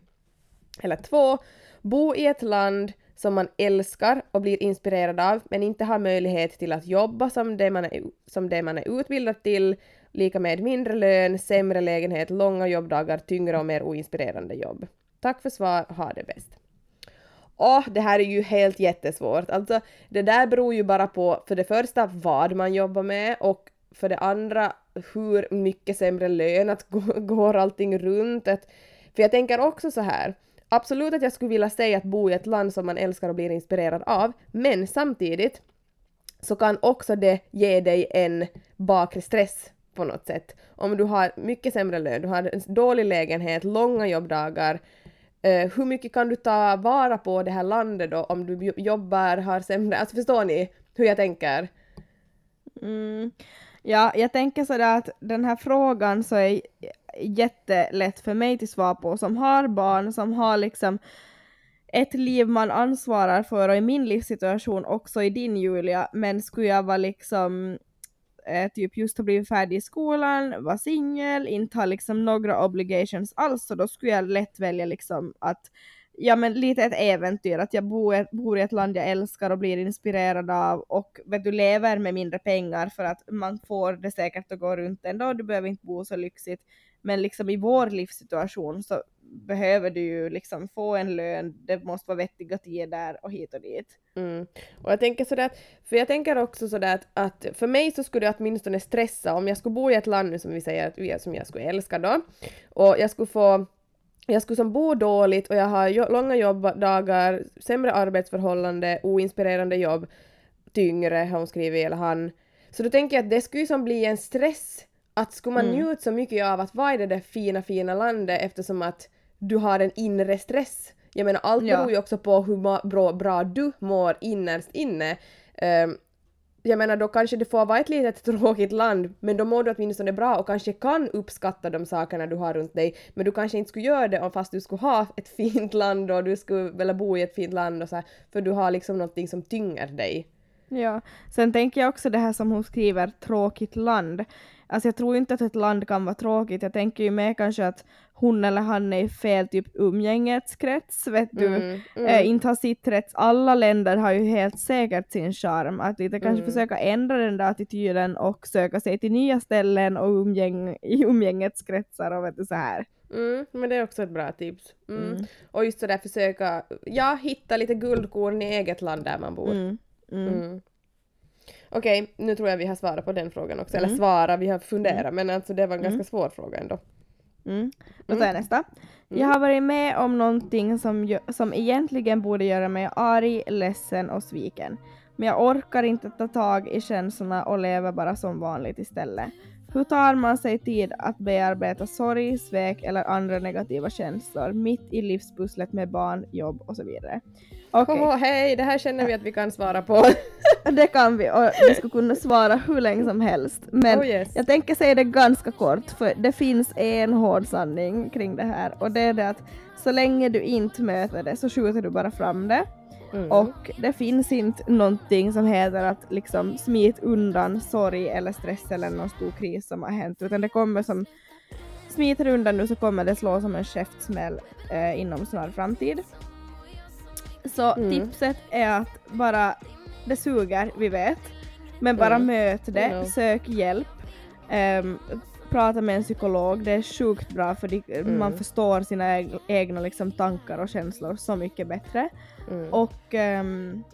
Eller två, bo i ett land som man älskar och blir inspirerad av, men inte har möjlighet till att jobba som det man är, som det man är utbildad till, lika med mindre lön, sämre lägenhet, långa jobbdagar, tyngre och mer oinspirerande jobb. Tack för svar, ha det bäst. Åh, det här är ju helt jättesvårt. Alltså, det där beror ju bara på, för det första, vad man jobbar med och för det andra, hur mycket sämre lön, att går allting runt. Att, för jag tänker också så här, absolut att jag skulle vilja säga att bo i ett land som man älskar och blir inspirerad av, men samtidigt så kan också det ge dig en bakre stress på något sätt. Om du har mycket sämre lön, du har en dålig lägenhet, långa jobbdagar, eh, hur mycket kan du ta vara på det här landet då om du jobbar, har sämre, alltså förstår ni hur jag tänker? Mm. Ja, jag tänker sådär att den här frågan så är jättelätt för mig till svar på som har barn, som har liksom ett liv man ansvarar för och i min livssituation också i din Julia, men skulle jag vara liksom eh, typ just har blivit färdig i skolan, var singel, inte har liksom några obligations alls, så då skulle jag lätt välja liksom att ja men lite ett äventyr, att jag bor, bor i ett land jag älskar och blir inspirerad av och vet du lever med mindre pengar för att man får det säkert att gå runt ändå, du behöver inte bo så lyxigt. Men liksom i vår livssituation så behöver du ju liksom få en lön, det måste vara vettiga tider och hit och dit. Mm. Och jag tänker sådär, för jag tänker också sådär att, att för mig så skulle det åtminstone stressa om jag skulle bo i ett land nu som vi säger att vi, som jag skulle älska då, och jag skulle få jag skulle som bo dåligt och jag har jo- långa jobbdagar, sämre arbetsförhållande, oinspirerande jobb, tyngre har hon skrivit, eller han. Så då tänker jag att det skulle ju som bli en stress att skulle man Mm. njuta så mycket av att vara i det där fina, fina landet eftersom att du har en inre stress. Jag menar allt Ja. beror ju också på hur bra, bra du mår innerst inne. Ehm, jag menar då kanske det får vara ett litet tråkigt land men då mår du åtminstone bra och kanske kan uppskatta de sakerna du har runt dig men du kanske inte skulle göra det om fast du skulle ha ett fint land och du skulle vilja bo i ett fint land och så här, för du har liksom någonting som tynger dig. Ja, sen tänker jag också det här som hon skriver, tråkigt land. Alltså jag tror inte att ett land kan vara tråkigt, jag tänker ju mer kanske att hon eller han är i fel typ umgängeskrets, vet du. Mm, mm. Eh, inte har sitt rätt. Alla länder har ju helt säkert sin charm. Att lite kanske Mm. försöka ändra den där attityden och söka sig till nya ställen och umgäng, i umgängeskretsar och vet du så här. Mm, men det är också ett bra tips. Mm. Mm. Och just sådär försöka, ja, hitta lite guldkorn i eget land där man bor. Mm. Mm. Mm. Okej, nu tror jag vi har svarat på den frågan också. Eller Mm. svara, vi har funderat, men alltså det var en ganska svår fråga ändå. Mm. Då tar jag nästa. Jag har varit med om någonting som, som egentligen borde göra mig arg, ledsen och sviken. Men jag orkar inte ta tag i känslorna och lever bara som vanligt istället. Hur tar man sig tid att bearbeta sorg, svek eller andra negativa känslor mitt i livspusslet med barn, jobb och så vidare? Okej, Åh, hej, det här känner vi att vi kan svara på. det kan vi och vi skulle kunna svara hur länge som helst. Men oh yes. jag tänker säga det ganska kort, för det finns en hård sanning kring det här och det är det att så länge du inte möter det så skjuter du bara fram det. Mm. Och det finns inte någonting som heter att liksom smit undan sorg eller stress eller någon stor kris som har hänt, utan det kommer som smiter undan nu så kommer det slå som en käftsmäll eh, inom snar framtid. Så Mm. tipset är att bara, det suger, vi vet, men bara Mm. möt det, I know. sök hjälp, ehm, prata med en psykolog, det är sjukt bra för de, Mm. man förstår sina eg- egna liksom, tankar och känslor så mycket bättre. Mm. Och ehm,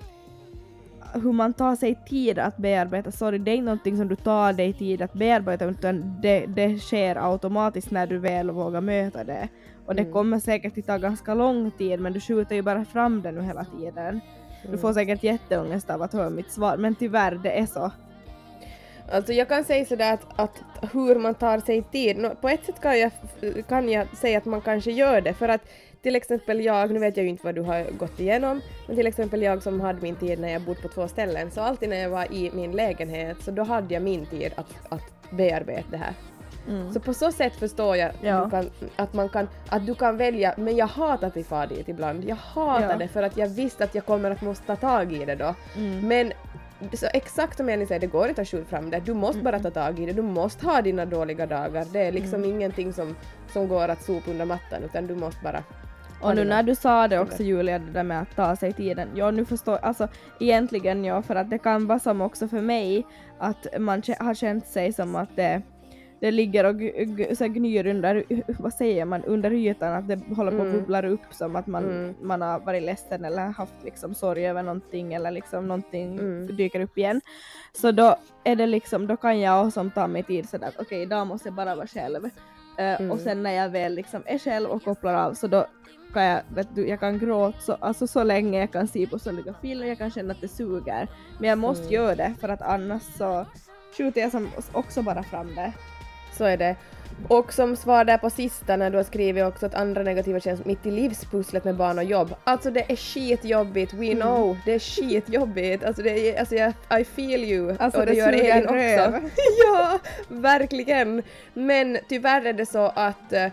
hur man tar sig tid att bearbeta sorg, det är inte någonting som du tar dig tid att bearbeta utan det, det sker automatiskt när du väl vågar möta det. Och det Mm. kommer säkert att ta ganska lång tid men du skjuter ju bara fram det nu hela tiden. Du Mm. får säkert jätteångest av att höra mitt svar men tyvärr det är så. Alltså jag kan säga sådär att, att hur man tar sig tid, nå, på ett sätt kan jag, kan jag säga att man kanske gör det för att till exempel jag, nu vet jag ju inte vad du har gått igenom, men till exempel jag som hade min tid när jag bodde på två ställen, så alltid när jag var i min lägenhet så då hade jag min tid att, att bearbeta det här. Mm. Så på så sätt förstår jag Ja. kan, att, man kan, att du kan välja, men jag hatar att fara dit ibland. Jag hatar Ja. det för att jag visste att jag kommer att måste ta tag i det då. Mm. Men så exakt som Elin säger, det går inte att skjuta fram det. Du måste bara ta tag i det. Du måste ha dina dåliga dagar. Det är liksom ingenting som, som går att sopa under mattan utan du måste bara Och nu när du sa det också Julia, det där med att ta sig tiden. Ja nu förstår alltså egentligen ja, för att det kan vara som också för mig att man har känt sig som att det, det ligger och så gnyr under, vad säger man, under ytan, att det håller på att Mm. bubblar upp som att man, Mm. man har varit ledsen eller haft liksom sorg över någonting eller liksom någonting Mm. dyker upp igen. Så då är det liksom, då kan jag som ta mig tid sådär att okej idag måste jag bara vara själv. Eh, Mm. Och sen när jag väl liksom är själv och kopplar av så då kan jag, vet du, jag kan gråta så, alltså så länge jag kan se på soliga filmer, jag kan känna att det suger. Men jag måste Mm. göra det för att annars så skjuter jag som också bara fram det. Så är det. Och som svar där på sista när du har skrivit också att andra negativa känns mitt i livspusslet med barn och jobb. Alltså det är skitjobbigt, we know. Det är skitjobbigt. Alltså, det är, alltså jag, I feel you. Alltså, och det, det gör röv. också. ja, verkligen. Men tyvärr är det så att eh,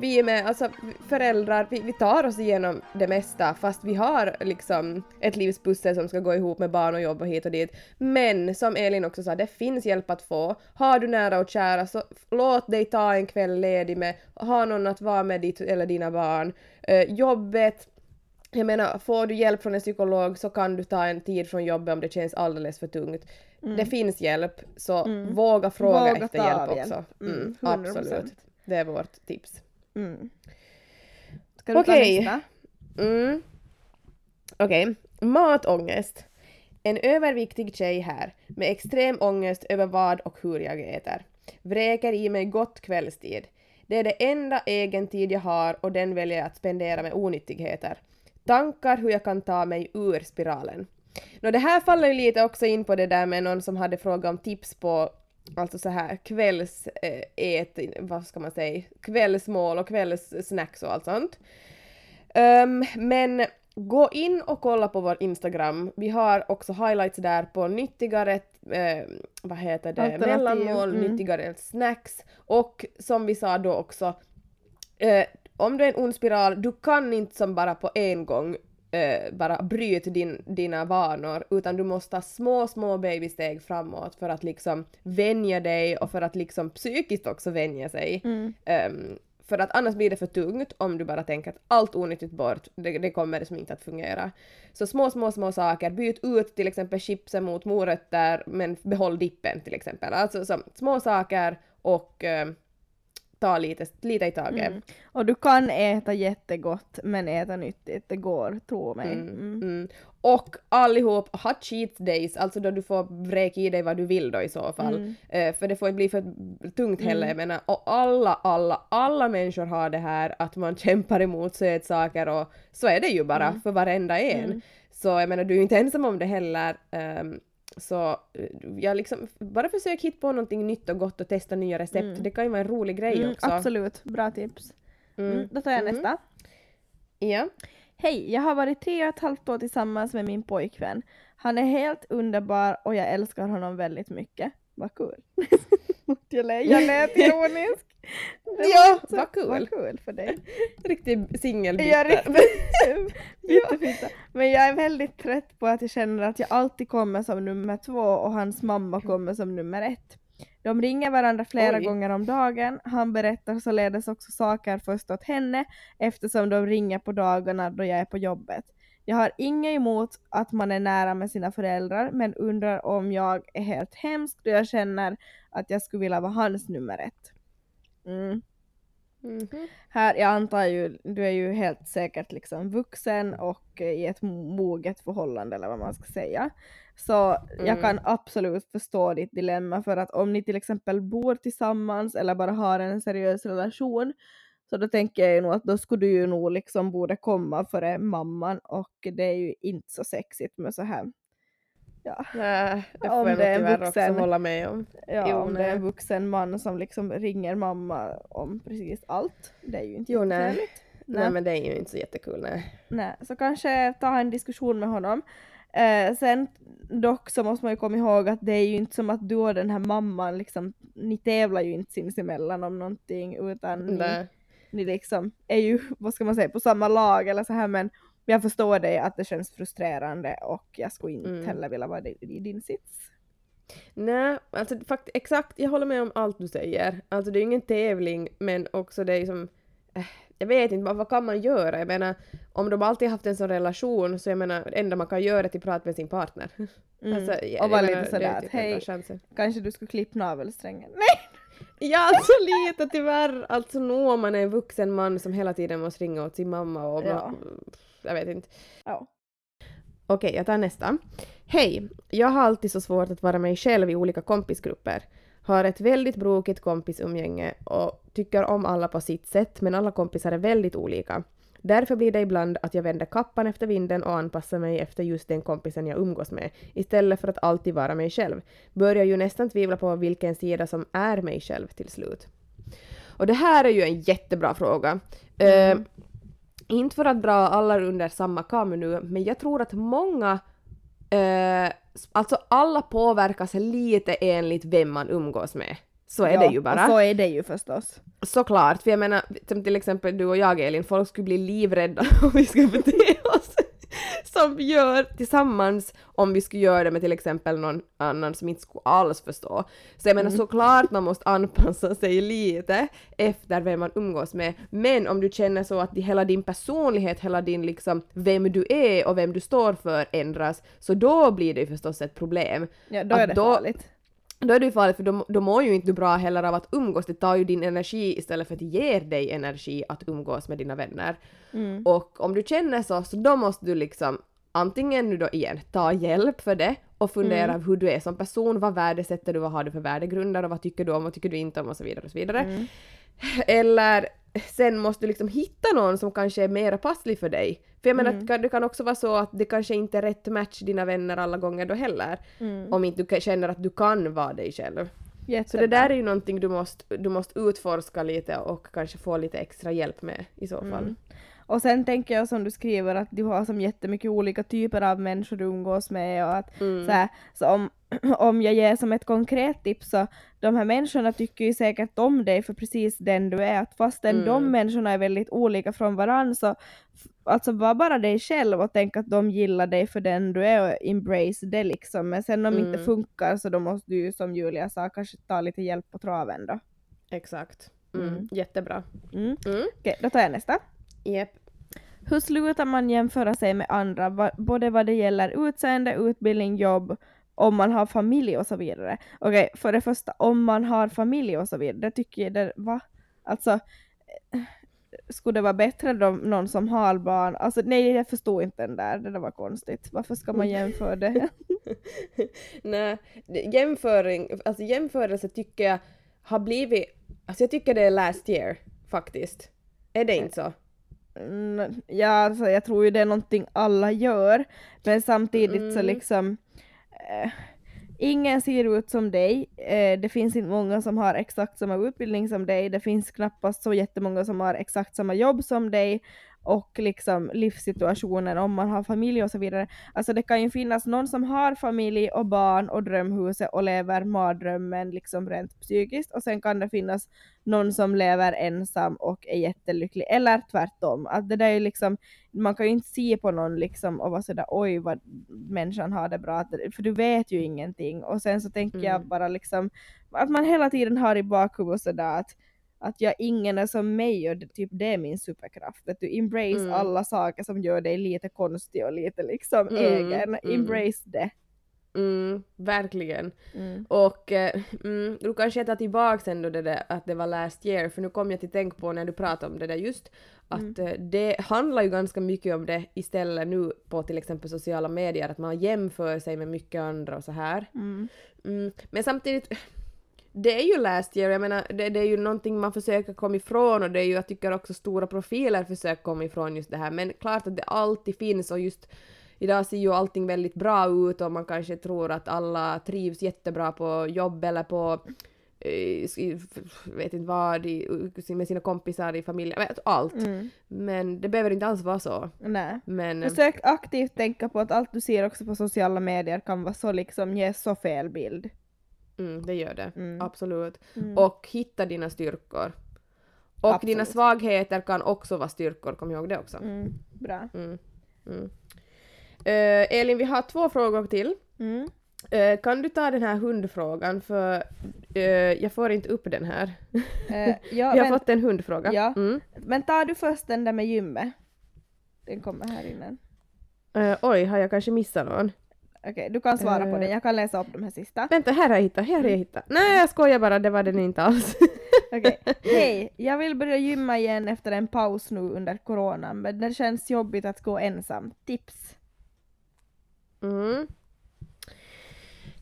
vi är med, alltså föräldrar, vi, vi tar oss igenom det mesta fast vi har liksom ett livspussel som ska gå ihop med barn och jobb och hit och dit. Men som Elin också sa, det finns hjälp att få. Har du nära och kära så låt dig ta en kväll ledig med, ha någon att vara med ditt eller dina barn. Eh, jobbet, jag menar, får du hjälp från en psykolog så kan du ta en tid från jobbet om det känns alldeles för tungt. Det finns hjälp, så våga fråga Mm. Våga efter hjälp hjälp. också. Mm, Mm, 100%. absolut. Det är vårt tips. Mm. Ska du ta Okej. nästa? Mm. Okej, matångest. En överviktig tjej här med extrem ångest över vad och hur jag äter. Vräker i mig gott kvällstid. Det är det enda egentid jag har och den väljer jag att spendera med onyttigheter. Tankar hur jag kan ta mig ur spiralen. Nå det här faller ju lite också in på det där med någon som hade frågat om tips på alltså så här kvälls eh, vad ska man säga, kvällsmål och kvällssnacks och allt sånt. Ehm, men gå in och kolla på vår Instagram. Vi har också highlights där på nyttigare, eh, vad heter det, mellanmål, mm. nyttigare snacks och som vi sa då också, eh, om du är en ond spiral, du kan inte som bara på en gång eh, bara bryta din, dina vanor utan du måste ta små, små babysteg framåt för att liksom vänja dig och för att liksom psykiskt också vänja sig. Mm. Ehm, för att annars blir det för tungt om du bara tänker att allt onyttigt bort, det, det kommer liksom inte att fungera. Så små, små, små saker, byt ut till exempel chipsen mot morötter men behåll dippen till exempel. Alltså så, små saker och eh, ta lite, lite i taget. Mm. Och du kan äta jättegott men äta nyttigt, det går, tro mig. Mm, Mm. mm. Och allihop ha cheat days, alltså då du får vräka i dig vad du vill då i så fall. Mm. Eh, för det får inte bli för tungt heller, jag menar, och alla, alla, alla människor har det här att man kämpar emot sötsaker och så är det ju bara Mm. för varenda en. Mm. Så jag menar, du är ju inte ensam om det heller. ehm, så eh, jag liksom, bara försök hitta på någonting nytt och gott och testa nya recept. Mm. Det kan ju vara en rolig grej Mm, också. absolut, bra tips. Mm. Mm. Då tar jag Mhm. nästa. Ja. Hej, jag har varit tre och ett halvt år tillsammans med min pojkvän. Han är helt underbar och jag älskar honom väldigt mycket. Vad kul. jag lät ironisk. Ja, vad kul. Vad kul för dig. Riktig är riktigt bitterfitta. Men jag är väldigt trött på att jag känner att jag alltid kommer som nummer två och hans mamma kommer som nummer ett. De ringer varandra flera Oj. gånger om dagen. Han berättar således också saker först åt henne eftersom de ringer på dagarna då jag är på jobbet. Jag har inget emot att man är nära med sina föräldrar men undrar om jag är helt hemsk då jag känner att jag skulle vilja vara hans nummer ett. Mm. Mhm. Här, jag antar ju, du är ju helt säkert liksom vuxen och i ett moget förhållande eller vad man ska säga. Så jag Mm. kan absolut förstå ditt dilemma för att om ni till exempel bor tillsammans eller bara har en seriös relation så då tänker jag ju nog att då skulle du ju nog liksom borde komma före mamman och det är ju inte så sexigt med så här. Ja, Nej, det Om får jag det är en tyvärr också vuxen- hålla med om. ja Jo, om det är en nej. vuxen man som liksom ringer mamma om precis allt. Det är ju inte Jo, nej. jättetrevligt. Nej. men det är ju inte så jättekul nej. Nej, så kanske ta en diskussion med honom. Eh, sen dock så måste man ju komma ihåg att det är ju inte som att du och den här mamman liksom, ni tävlar ju inte sinsemellan om någonting utan ni, Nej. ni liksom är ju, vad ska man säga, på samma lag eller så här men jag förstår dig att det känns frustrerande och jag skulle inte Mm. heller vilja vara i, din sits. Nej, alltså fakt- exakt, jag håller med om allt du säger. Alltså det är ju ingen tävling men också det är som, eh, jag vet inte, vad, vad kan man göra? Jag menar, om de alltid haft en sån relation så jag menar, det enda man kan göra är att prata med sin partner. Mm. Alltså, jag- och vara lite sådär är att typ hej, kanske du skulle klippa navelsträngen. Nej! Ja, alltså lite tyvärr. Alltså nu om man är en vuxen man som hela tiden måste ringa åt sin mamma och Ja. jag vet inte. Ja. Okej, jag tar nästa. Hej! Jag har alltid så svårt att vara mig själv i olika kompisgrupper. Har ett väldigt brokigt kompisumgänge och tycker om alla på sitt sätt men alla kompisar är väldigt olika. Därför blir det ibland att jag vänder kappan efter vinden och anpassar mig efter just den kompisen jag umgås med, istället för att alltid vara mig själv. Börjar ju nästan tvivla på vilken sida som är mig själv till slut. Och det här är ju en jättebra fråga. Eh, inte för att dra alla under samma kam nu, men jag tror att många uh, alltså alla påverkas lite enligt vem man umgås med. Så är Ja, det ju bara. Och så är det ju förstås. Såklart, för jag menar som till exempel du och jag Elin, folk skulle bli livrädda om vi skulle bete oss som vi gör tillsammans om vi skulle göra det med till exempel någon annan som inte skulle alls förstå. Så jag menar såklart man måste anpassa sig lite efter vem man umgås med, men om du känner så att hela din personlighet, hela din liksom vem du är och vem du står för ändras, så då blir det ju förstås ett problem. Ja, då Att är det då- farligt. Då är det ju farligt för då, mår ju inte du bra heller av att umgås, det tar ju din energi istället för att ger dig energi att umgås med dina vänner. Mm. Och om du känner så, så då måste du liksom antingen nu då igen ta hjälp för det och fundera Mm. hur du är som person, vad värdesätter du, vad har du för värdegrunder och vad tycker du om, vad tycker du inte om och så vidare och så vidare. Mm. Eller sen måste du liksom hitta någon som kanske är mer passlig för dig. För jag menar, Mm. att det kan- också vara så att det kanske inte är rätt match dina vänner alla gånger då heller. Mm. Om inte du känner att du kan vara dig själv. Så Jättebra. det där är ju någonting du måste, du måste utforska lite och kanske få lite extra hjälp med i så fall. Mm. Och sen tänker jag som du skriver att du har som jättemycket olika typer av människor du umgås med och att Mm. så, här, så om, om jag ger som ett konkret tips så de här människorna tycker ju säkert om dig för precis den du är. Att fastän Mm. de människorna är väldigt olika från varandra så alltså var bara dig själv och tänk att de gillar dig för den du är och embrace det liksom. Men sen om det inte Mm. funkar så då måste du som Julia sa kanske ta lite hjälp på traven då. Exakt. Mm. Mm. Jättebra. Mm. Mm. Okej, då tar jag nästa. Yep. Hur slutar man jämföra sig med andra, både vad det gäller utseende, utbildning, jobb, om man har familj och så vidare? Okej, för det första, om man har familj och så vidare, det tycker jag det, va? Alltså, eh, skulle det vara bättre då någon som har barn? Alltså nej, jag förstår inte den där, det där var konstigt. Varför ska man jämföra det? Nej, jämföring, alltså jämförelse tycker jag har blivit, alltså jag tycker det är last year faktiskt. Är det inte så? Ja, alltså, jag tror ju det är någonting alla gör, men samtidigt så Mm. liksom eh, ingen ser ut som dig. Eh, det finns inte många som har exakt samma utbildning som dig. Det finns knappast så jättemånga som har exakt samma jobb som dig och liksom livssituationen om man har familj och så vidare. Alltså det kan ju finnas någon som har familj och barn och drömhuset och lever mardrömmen liksom rent psykiskt och sen kan det finnas någon som lever ensam och är jättelycklig eller tvärtom. Att det där är liksom, man kan ju inte se på någon liksom och vara sådär oj vad människan har det bra, för du vet ju ingenting. Och sen så tänker jag Mm. bara liksom att man hela tiden har i bakhuvudet sådär att att jag ingen är som mig och det, typ det är min superkraft. Att du embrace Mm. alla saker som gör dig lite konstig och lite liksom Mm, egen. mm. Embrace det. Mm, verkligen. Mm. Och eh, mm, du kanske tar tillbaks ändå det där att det var last year, för nu kom jag till tänk på när du pratade om det där just, att eh, det handlar ju ganska mycket om det istället nu på till exempel sociala medier, att man jämför sig med mycket andra och så här. Mm. Mm, men samtidigt, det är ju last year, jag menar det, det är ju någonting man försöker komma ifrån och det är ju, jag tycker också stora profiler försöker komma ifrån just det här, men klart att det alltid finns och just idag ser ju allting väldigt bra ut och man kanske tror att alla trivs jättebra på jobb eller på eh, vet inte vad, med sina kompisar i familjen, allt. Mm. Men det behöver inte alls vara så. Nej. Men... Försök aktivt tänka på att allt du ser också på sociala medier kan vara så liksom, ge så fel bild. Mm, det gör det. Mm. Absolut. Mm. Och hitta dina styrkor. Och Absolut. dina svagheter kan också vara styrkor, kom ihåg det också. Mm. Bra. Eh, Elin, vi har två frågor till. Eh, kan du ta den här hundfrågan för eh, jag får inte upp den här. Eh, ja, vi har fått en hundfråga. Ja. Mm. men tar du först den där med gymmet? Den kommer här innan. Oj, har jag kanske missat någon? Okej, du kan svara på Eh. den. Jag kan läsa upp de här sista. Vänta, här har jag hittat, här har jag hittat. Nej, jag skojar bara, det var den inte alls. Okej. Hej, jag vill börja gymma igen efter en paus nu under coronan, men det känns jobbigt att gå ensam. Tips? Mm.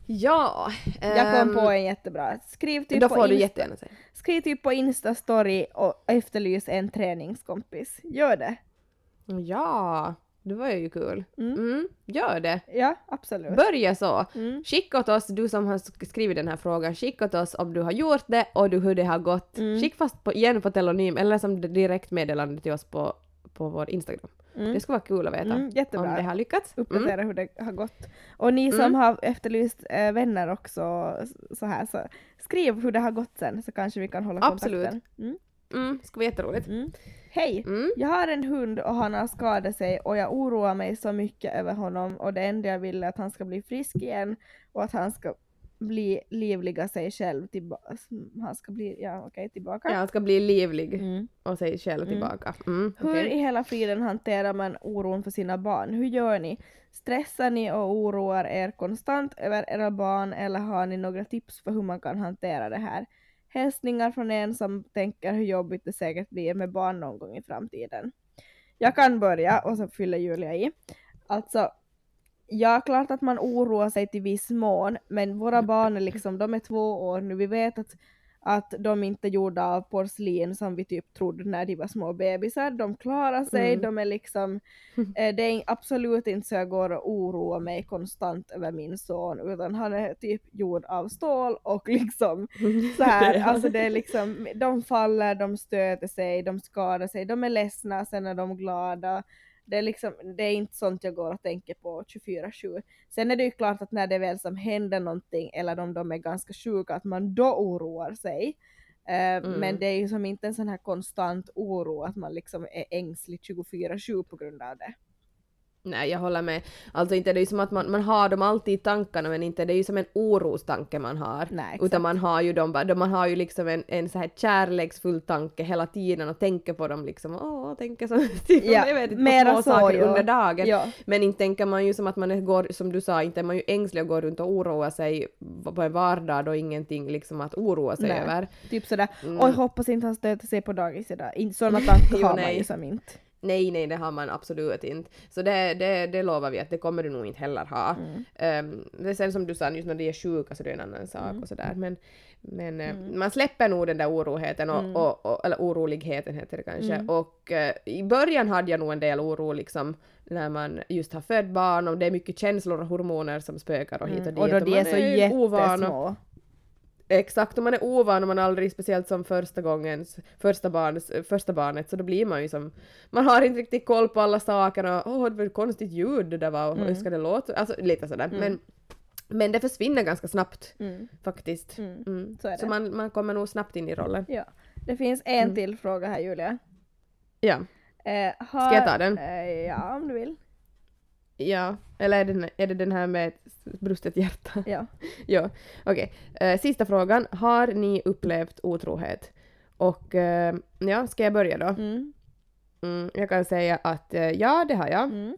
Ja. Jag kom ehm, på en jättebra. Skriv typ Då på får du Insta- jättegärna säga. Skriv typ på Insta-story och efterlys en träningskompis. Gör det. Ja, det var ju kul. Mm. Mm, gör det. Ja, absolut. Börja så. Mm. Skicka åt oss, du som har sk- skrivit den här frågan, skicka åt oss om du har gjort det och du, hur det har gått. Mm. Skick fast på, igen på telonym eller som direktmeddelande till oss på, på vår Instagram. Mm. Det skulle vara kul att veta Mm, om det har lyckats. Uppdatera hur det har gått. Och ni som har efterlyst eh, vänner också så här, så skriv hur det har gått sen så kanske vi kan hålla Absolut. kontakten. Mm. Mm, det skulle vara jätteroligt. Hej! Mm. Jag har en hund och han har skadat sig och jag oroar mig så mycket över honom och det enda jag vill är att han ska bli frisk igen och att han ska bli livliga sig själv tillbaka. Han ska bli, ja okej, tillbaka. Ja, han ska bli livlig Mm. och sig själv Mm. tillbaka. Mm, Hur okej. i hela friden hanterar man oron för sina barn? Hur gör ni? Stressar ni och oroar er konstant över era barn eller har ni några tips för hur man kan hantera det här? Hälsningar från en som tänker hur jobbigt det säkert blir med barn någon gång i framtiden. Jag kan börja och så fyller Julia i. Alltså, ja klart att man oroar sig till viss mån, men våra barn är liksom, de är två år nu, vi vet att att de inte är gjorda av porslin som vi typ trodde när de var små bebisar. De klarar sig, Mm. de är liksom, eh, det är absolut inte så jag går och oroar mig konstant över min son, utan han är typ gjord av stål och liksom så här, alltså det är liksom, de faller, de stöter sig, de skadar sig, de är ledsna, sen är de glada. Det är liksom, det är inte sånt jag går och tänker på 24-7. Sen är det ju klart att när det väl som händer någonting eller om de är ganska sjuka att man då oroar sig. Eh, Men det är ju som inte en sån här konstant oro att man liksom är ängslig 24-7 på grund av det. Nej, jag håller med. Alltså inte det är ju som att man, man har dem alltid i tankarna men inte det är ju som en orostanke man har. Nej. Utan man har ju dem, man har ju liksom en, en så här kärleksfull tanke hela tiden och tänker på dem liksom, åh, tänker så, typ, Ja, jag vet inte, på så, små saker ja. under dagen. Ja. Men inte tänker man ju som att man går, som du sa, inte är man ju ängslig och går runt och oroar sig på en vardag och ingenting liksom att oroa sig Nej. över. Typ sådär, Mm. oj hoppas inte han stöter sig på dagis idag. Sådana tankar har man ju som inte. Nej, nej, det har man absolut inte. Så det, det, det lovar vi att det kommer du nog inte heller ha. Um, det är sen som du sa, just när de är sjuka så det är en annan sak och sådär. Men, men eh, man släpper nog den där oroheten, och, och, och, eller oroligheten heter det kanske. Och eh, i början hade jag nog en del oro liksom när man just har fött barn och det är mycket känslor och hormoner som spökar och hit och dit. Mm. Och då de är så ovan och- jättesmå. Exakt, och man är ovan och man aldrig, speciellt som första gångens, första, barns, första barnet, så då blir man ju som, man har inte riktigt koll på alla saker och åh, det var ett konstigt ljud det där var, och hur ska det låta? Alltså lite sådär. Men, men det försvinner ganska snabbt Mm. faktiskt. Mm. Mm. Så är det. man, man kommer nog snabbt in i rollen. Ja. Det finns en Mm. till fråga här Julia. Ja. Eh, har, Ska jag ta den? Eh, ja, om du vill. Ja, eller är det, är det den här med ett brustet hjärta? Ja. ja, okej. Eh, sista frågan. Har ni upplevt otrohet? Och eh, ja, ska jag börja då? Mm. Mm, jag kan säga att eh, ja, det har jag. Mm.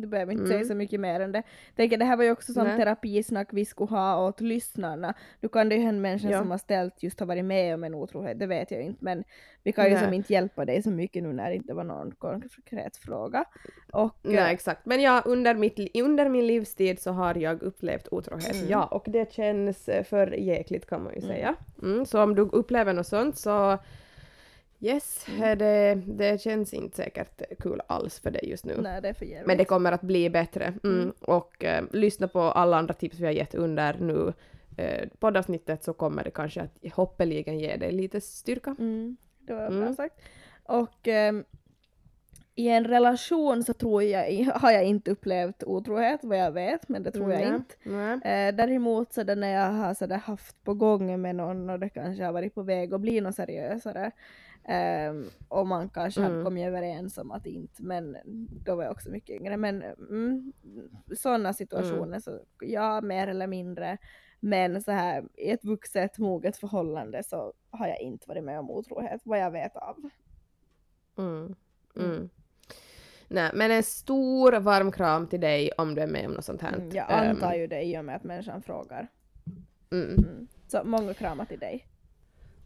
Du behöver inte Mm. säga så mycket mer än det. Tänker det här var ju också Nej. terapisnack vi skulle ha åt lyssnarna. Nu kan det ju en människa Ja. som har ställt just har varit med om en otrohet, det vet jag inte men vi kan ju Nej. som inte hjälpa dig så mycket nu när det inte var någon konkret fråga. Och Nej, eh, exakt. Men ja, under, mitt, under min livstid så har jag upplevt otrohet. Mm. Ja, och det känns eh, för jäkligt kan man ju säga. Mm, så om du upplever något sånt så yes, Mm. eh, det, det känns inte säkert kul alls för dig just nu. nej det är för jävligt. Men det kommer att bli bättre. Mm. Och eh, lyssna på alla andra tips vi har gett under nu eh, poddavsnittet så kommer det kanske att hoppeligen ge dig lite styrka. Mm, det var bra Mm. sagt. Och ehm, i en relation så tror jag, har jag inte upplevt otrohet vad jag vet, men det tror jag inte. Eh, däremot så när jag har så där haft på gång med någon och det kanske har varit på väg att bli något seriösare ehm, och man kanske hade Mm. kommit överens om att inte, men då var jag också mycket yngre. Men mm, sådana situationer så ja, mer eller mindre. Men så här i ett vuxet moget förhållande så har jag inte varit med om otrohet vad jag vet av. Mm. Mm. Nej, men en stor varm kram till dig om du är med om något sånt här. Mm, jag Ehm, antar ju det i och med att människan frågar. mm. Mm. Så många kramar till dig.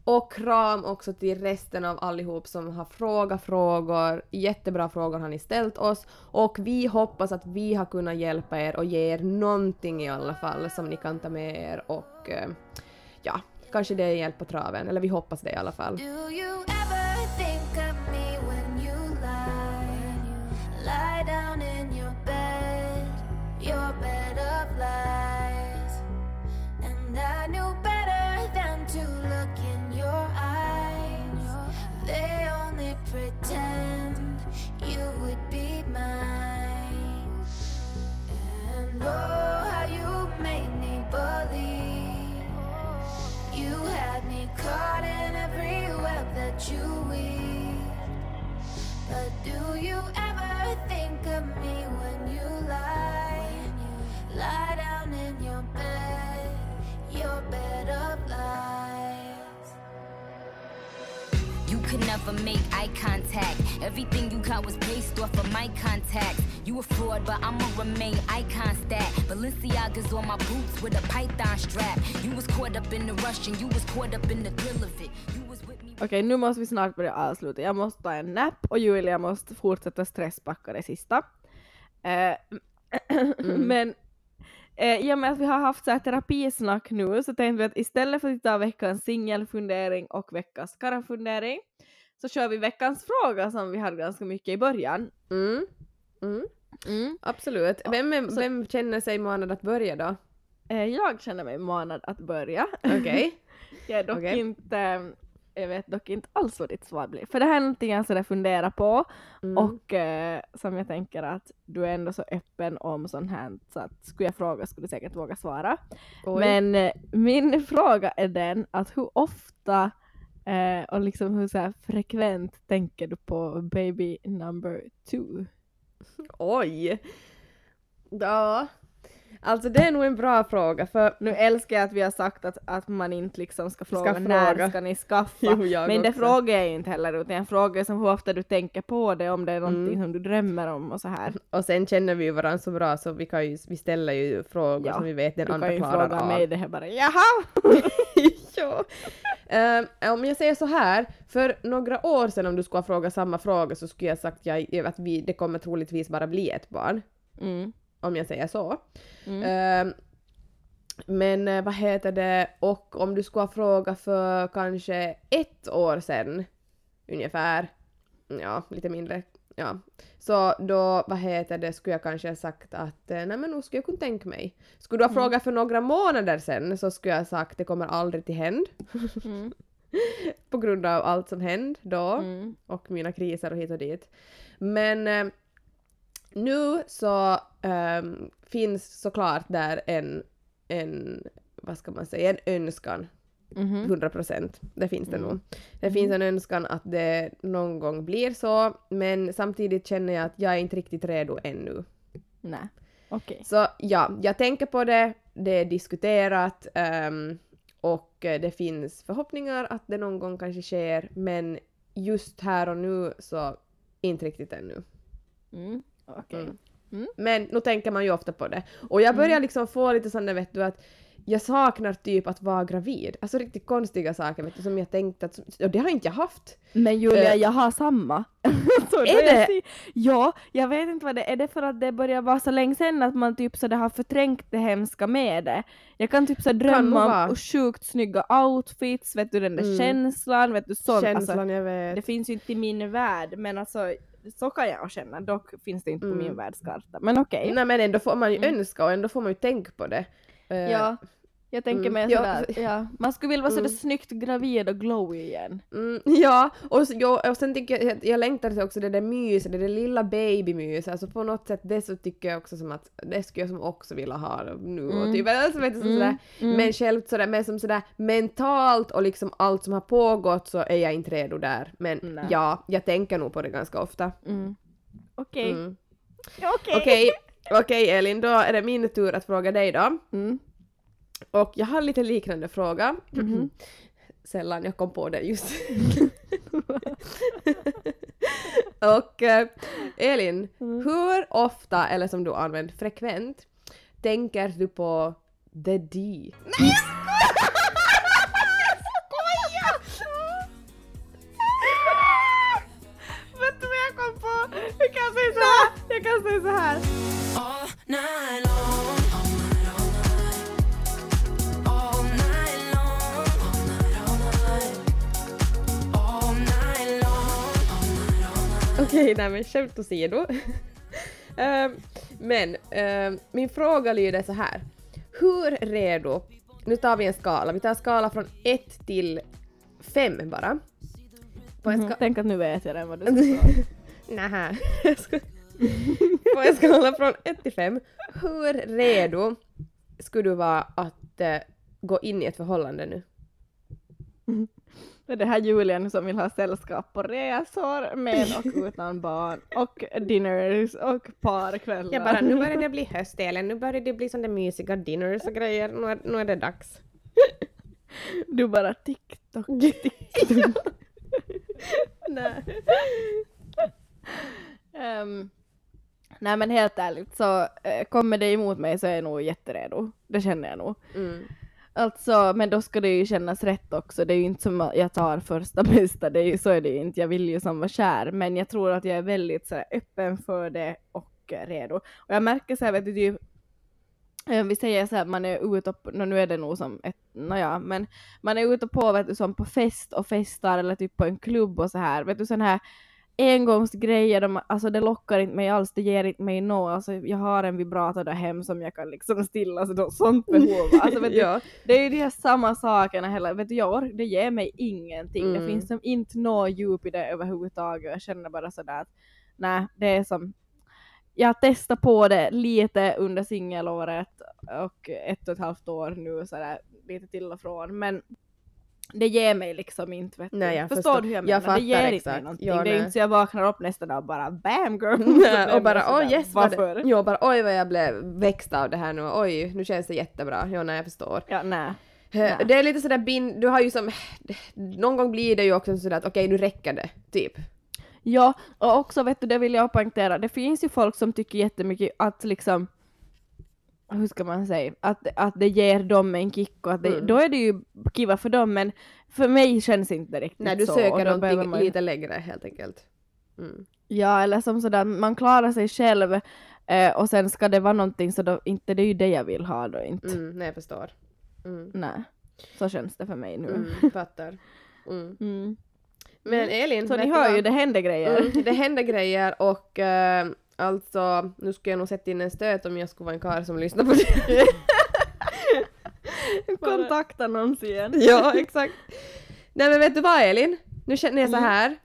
Och kram också till resten av allihop som har frågat frågor. Jättebra frågor har ni ställt oss. Och vi hoppas att vi har kunnat hjälpa er och ge er någonting i alla fall som ni kan ta med er och eh, ja, kanske det är hjälp på traven. Eller vi hoppas det i alla fall. Your bed. Eye contact. Everything you got was based off of my contacts. You a fraud, but I'ma remain icon stat. Balenciaga's on my boots with a python strap. You was caught up in the rush and you was caught up in the thrill of it. You was with me. Okej, nu måste vi snart börja avsluta. Jag måste ta en nap och Julia måste fortsätta stresspacka det sista. Eh, Men eh, i och med att vi har haft så här terapisnack nu så tänkte vi att istället för att ta veckans singelfundering och veckans karafundering så kör vi veckans fråga som vi hade ganska mycket i början. Mm. Mm. Absolut. Vem, är, så- vem känner sig manad att börja då? Eh, Jag känner mig manad att börja. Okej. Jag är dock Okej. inte, jag vet dock inte alls vad ditt svar blir. För det här är någonting jag sådär funderar på Mm. och eh, som jag tänker att du är ändå så öppen om sånt här så att skulle jag fråga skulle du säkert våga svara. Oj. Men eh, min fråga är den att hur ofta eh, och liksom hur så här frekvent tänker du på baby number two? Oj! Ja. Alltså det är nog en bra fråga för Nu älskar jag att vi har sagt att, att man inte liksom ska fråga Ska när fråga. ska ni skaffa. Jo, Men det också. frågar jag inte heller utan jag frågar som hur ofta du tänker på det, om det är någonting Mm. som du drömmer om och så här. Och sen känner vi ju varandra så bra så vi, kan ju, vi ställer ju frågor Ja, som vi vet den Du andra kan ju klarar fråga av. mig det här bara jaha! ja. Ehm, om jag säger så här, för några år sedan om du skulle ha frågat samma fråga så skulle jag sagt jag, att vi, det kommer troligtvis bara bli ett barn. Mm. Om jag säger så. Mm. Ehm, men eh, vad heter det, och om du skulle ha frågat för kanske ett år sedan ungefär, ja lite mindre, ja, så då vad heter det skulle jag kanske ha sagt att eh, nej men nu skulle jag kunna tänka mig. Skulle du ha Mm. frågat för några månader sedan så skulle jag ha sagt det kommer aldrig till händ Mm. på grund av allt som hände då Mm. och mina kriser och hit och dit. Men eh, nu så ehm, finns såklart där en, en, vad ska man säga, en önskan. Mhm. 100 procent. Det finns det Mm. nog. Det finns en önskan att det någon gång blir så, men samtidigt känner jag att jag är inte riktigt redo ännu. Nej, okej. Så ja, jag tänker på det, det är diskuterat ehm, och det finns förhoppningar att det någon gång kanske sker, men just här och nu så inte riktigt ännu. Mm. Okej. Mm. Men nu tänker man ju ofta på det. Och jag börjar liksom få lite sån där vet du att jag saknar typ att vara gravid. Alltså riktigt konstiga saker vet du som jag tänkte att, och det har inte jag haft. Men Julia, jag har samma. är jag det? ser- Ja, jag vet inte vad det är. Är det för att det börjar vara så länge sedan att man typ så det har förträngt det hemska med det? Jag kan typ så drömma om sjukt snygga outfits, vet du den där Mm. känslan, vet du sånt. Känslan Alltså, jag vet. det finns ju inte i min värld, men alltså så kan jag känna. Dock finns det inte på Mm. min världskarta. Men okej. Nej men ändå får man ju Mm. önska och ändå får man ju tänka på det. Eh, Ja, jag tänker Mm. mig Ja. sådär, ja. Man skulle vilja vara sådär Mm. snyggt gravid och glowy igen. Mm, ja, och, så, jo, och sen tycker jag, jag längtar till också det där myset, det där lilla babymyset, alltså på något sätt det så tycker jag också som att det skulle jag som också vilja ha nu och Mm. typ, alltså vet du, Mm, sådär, mm. men själv sådär, men som sådär mentalt och liksom allt som har pågått så är jag inte redo där, men Nej. ja, jag tänker nog på det ganska ofta. Mm. Mm. Okej. Okej, okej Elin, då är det min tur att fråga dig då. Och jag har lite liknande fråga. Mhm. Sällan jag kom på det just. och eh, Elin, Mm. hur ofta, eller som du använder frekvent, tänker du på the D? Nej Vet du vad jag kom på? Jag kan säga så här. Jag kan säga så här. Okej, nej men skämt åsido. Ehm, men ehm, min fråga lyder så här. Hur redo, nu tar vi en skala, vi tar en skala från 1 till 5 bara. På en Mhm, ska- Tänk att nu vet jag redan vad du ska svara. Nähä. På en skala från 1 till 5, hur redo skulle du vara att eh, gå in i ett förhållande nu? Är det här Julian som vill ha sällskap på resor med och utan barn och dinners och parkvällar. Jag bara, nu börjar det bli höst Elin, nu börjar det bli sådana mysiga dinners och grejer, nu är, nu är det dags. Du bara TikTok, TikTok. Nej. Ehm, nej men helt ärligt så eh, kommer det emot mig så är jag nog jätteredo. Det känner jag nog. Mm. Alltså, men då ska det ju kännas rätt också. Det är ju inte som att jag tar första bästa, det är ju, så är det ju inte. Jag vill ju som vara kär, men jag tror att jag är väldigt så här, öppen för det och redo. Och jag märker så här, vet du, typ, vi säger så här, man är ute och, nu är det nog som ett, nåja, men man är ute på, vet du, som på fest och festar eller typ på en klubb och så här, vet du, sån här engångsgrejer, de, alltså det lockar inte mig alls, det ger inte mig något, alltså jag har en vibrator där hem som jag kan liksom stilla så sånt behov. Alltså vet du, ja. det är ju de här samma sakerna hela, vet du, jag det ger mig ingenting. Det Mm. finns som inte något djup i det överhuvudtaget. Jag känner bara sådär att nej, det är som jag har testat på det lite under singelåret och ett och ett halvt år nu sådär lite till och från men det ger mig liksom inte vet du. Nej, jag Förstår förstår. du hur jag, Jag menar? det ger inte exakt. mig någonting. Ja, det är inte så jag vaknar upp nästa dag och bara BAM girl! Nej, och bara oj yes vad varför? det, jo, bara oj vad jag blev växt av det här nu, oj nu känns det jättebra, jo nej jag förstår. Ja, nej. Eh, Nej. Det är lite sådär bin, du har ju som, någon gång blir det ju också sådär att okej nu räcker det, typ. Ja, och också vet du, det vill jag poängtera, det finns ju folk som tycker jättemycket att liksom hur ska man säga, att, att det ger dem en kick och att det, Mm. då är det ju kiva för dem men för mig känns inte det riktigt Nej du så. söker någonting man lite längre helt enkelt. Mm. Ja, eller som sådär, man klarar sig själv eh, och sen ska det vara någonting så då, inte det är ju det jag vill ha då inte. Mm, nej jag förstår. Mm. Nej, så känns det för mig nu. Mm, fattar. Mm. Mm. Men Elin, Så ni hör ju, det händer grejer. Mm, det händer grejer och eh, alltså nu skulle jag nog sätta in en stöt om jag skulle vara en karl som lyssnar på det. Kontaktannons igen. ja, exakt. Nej men vet du vad Elin? Nu känner jag så Mm. här.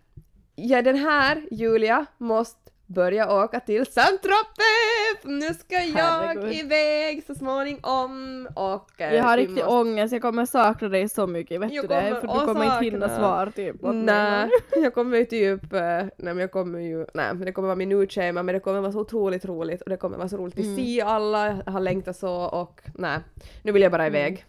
Ja, den här Julia måste börja åka till Saint-Tropez! Nu ska jag Herregud. iväg så småningom och... Jag har riktig måste- ångest, jag kommer sakna dig så mycket, vet Jag du det? För du kommer inte hinna svara typ. Nej, jag kommer ju typ, eh, nej men jag kommer ju, nej men det kommer vara minutschema men det kommer vara så otroligt roligt och det kommer vara så roligt Mm. att se alla, jag har längtat så och nej, nu vill jag bara iväg.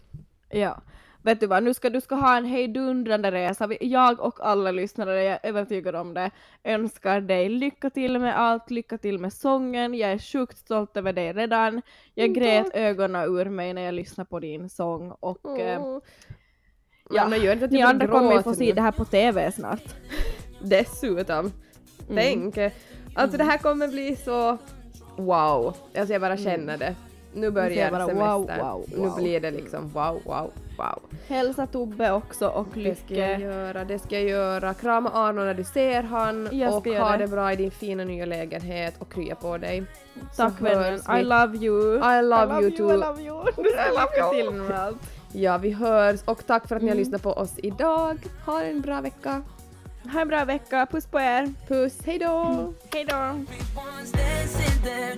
Ja. Vet du vad, nu ska du ska ha en hejdundrande resa. Jag och alla lyssnare, jag är övertygad om det, önskar dig lycka till med allt, lycka till med sången. Jag är sjukt stolt över dig redan. Jag Mm, grät tack. ögonen ur mig när jag lyssnade på din sång och eh, Åh. ja, Men gör inte att ni andra kommer ju få se det här på TV snart. Dessutom. Tänk! Alltså det här kommer bli så wow. Alltså jag bara känner det. Nu börjar bara semestern. wow, wow, Nu wow. blir det liksom wow, wow, wow. Hälsa Tobbe också och Det ska jag lycka. göra, det ska jag göra. Krama Arno när du ser han Jag ska och göra ha det. det bra i din fina nya lägenhet och krya på dig. Tack vännen. I love you. I love you too. I love you. Du ska lycka till med allt. Ja, vi hörs och tack för att ni har Mm. lyssnat på oss idag. Ha en bra vecka. Ha en bra vecka, puss på er. Puss, hejdå! Hejdå. Everyone's dancing their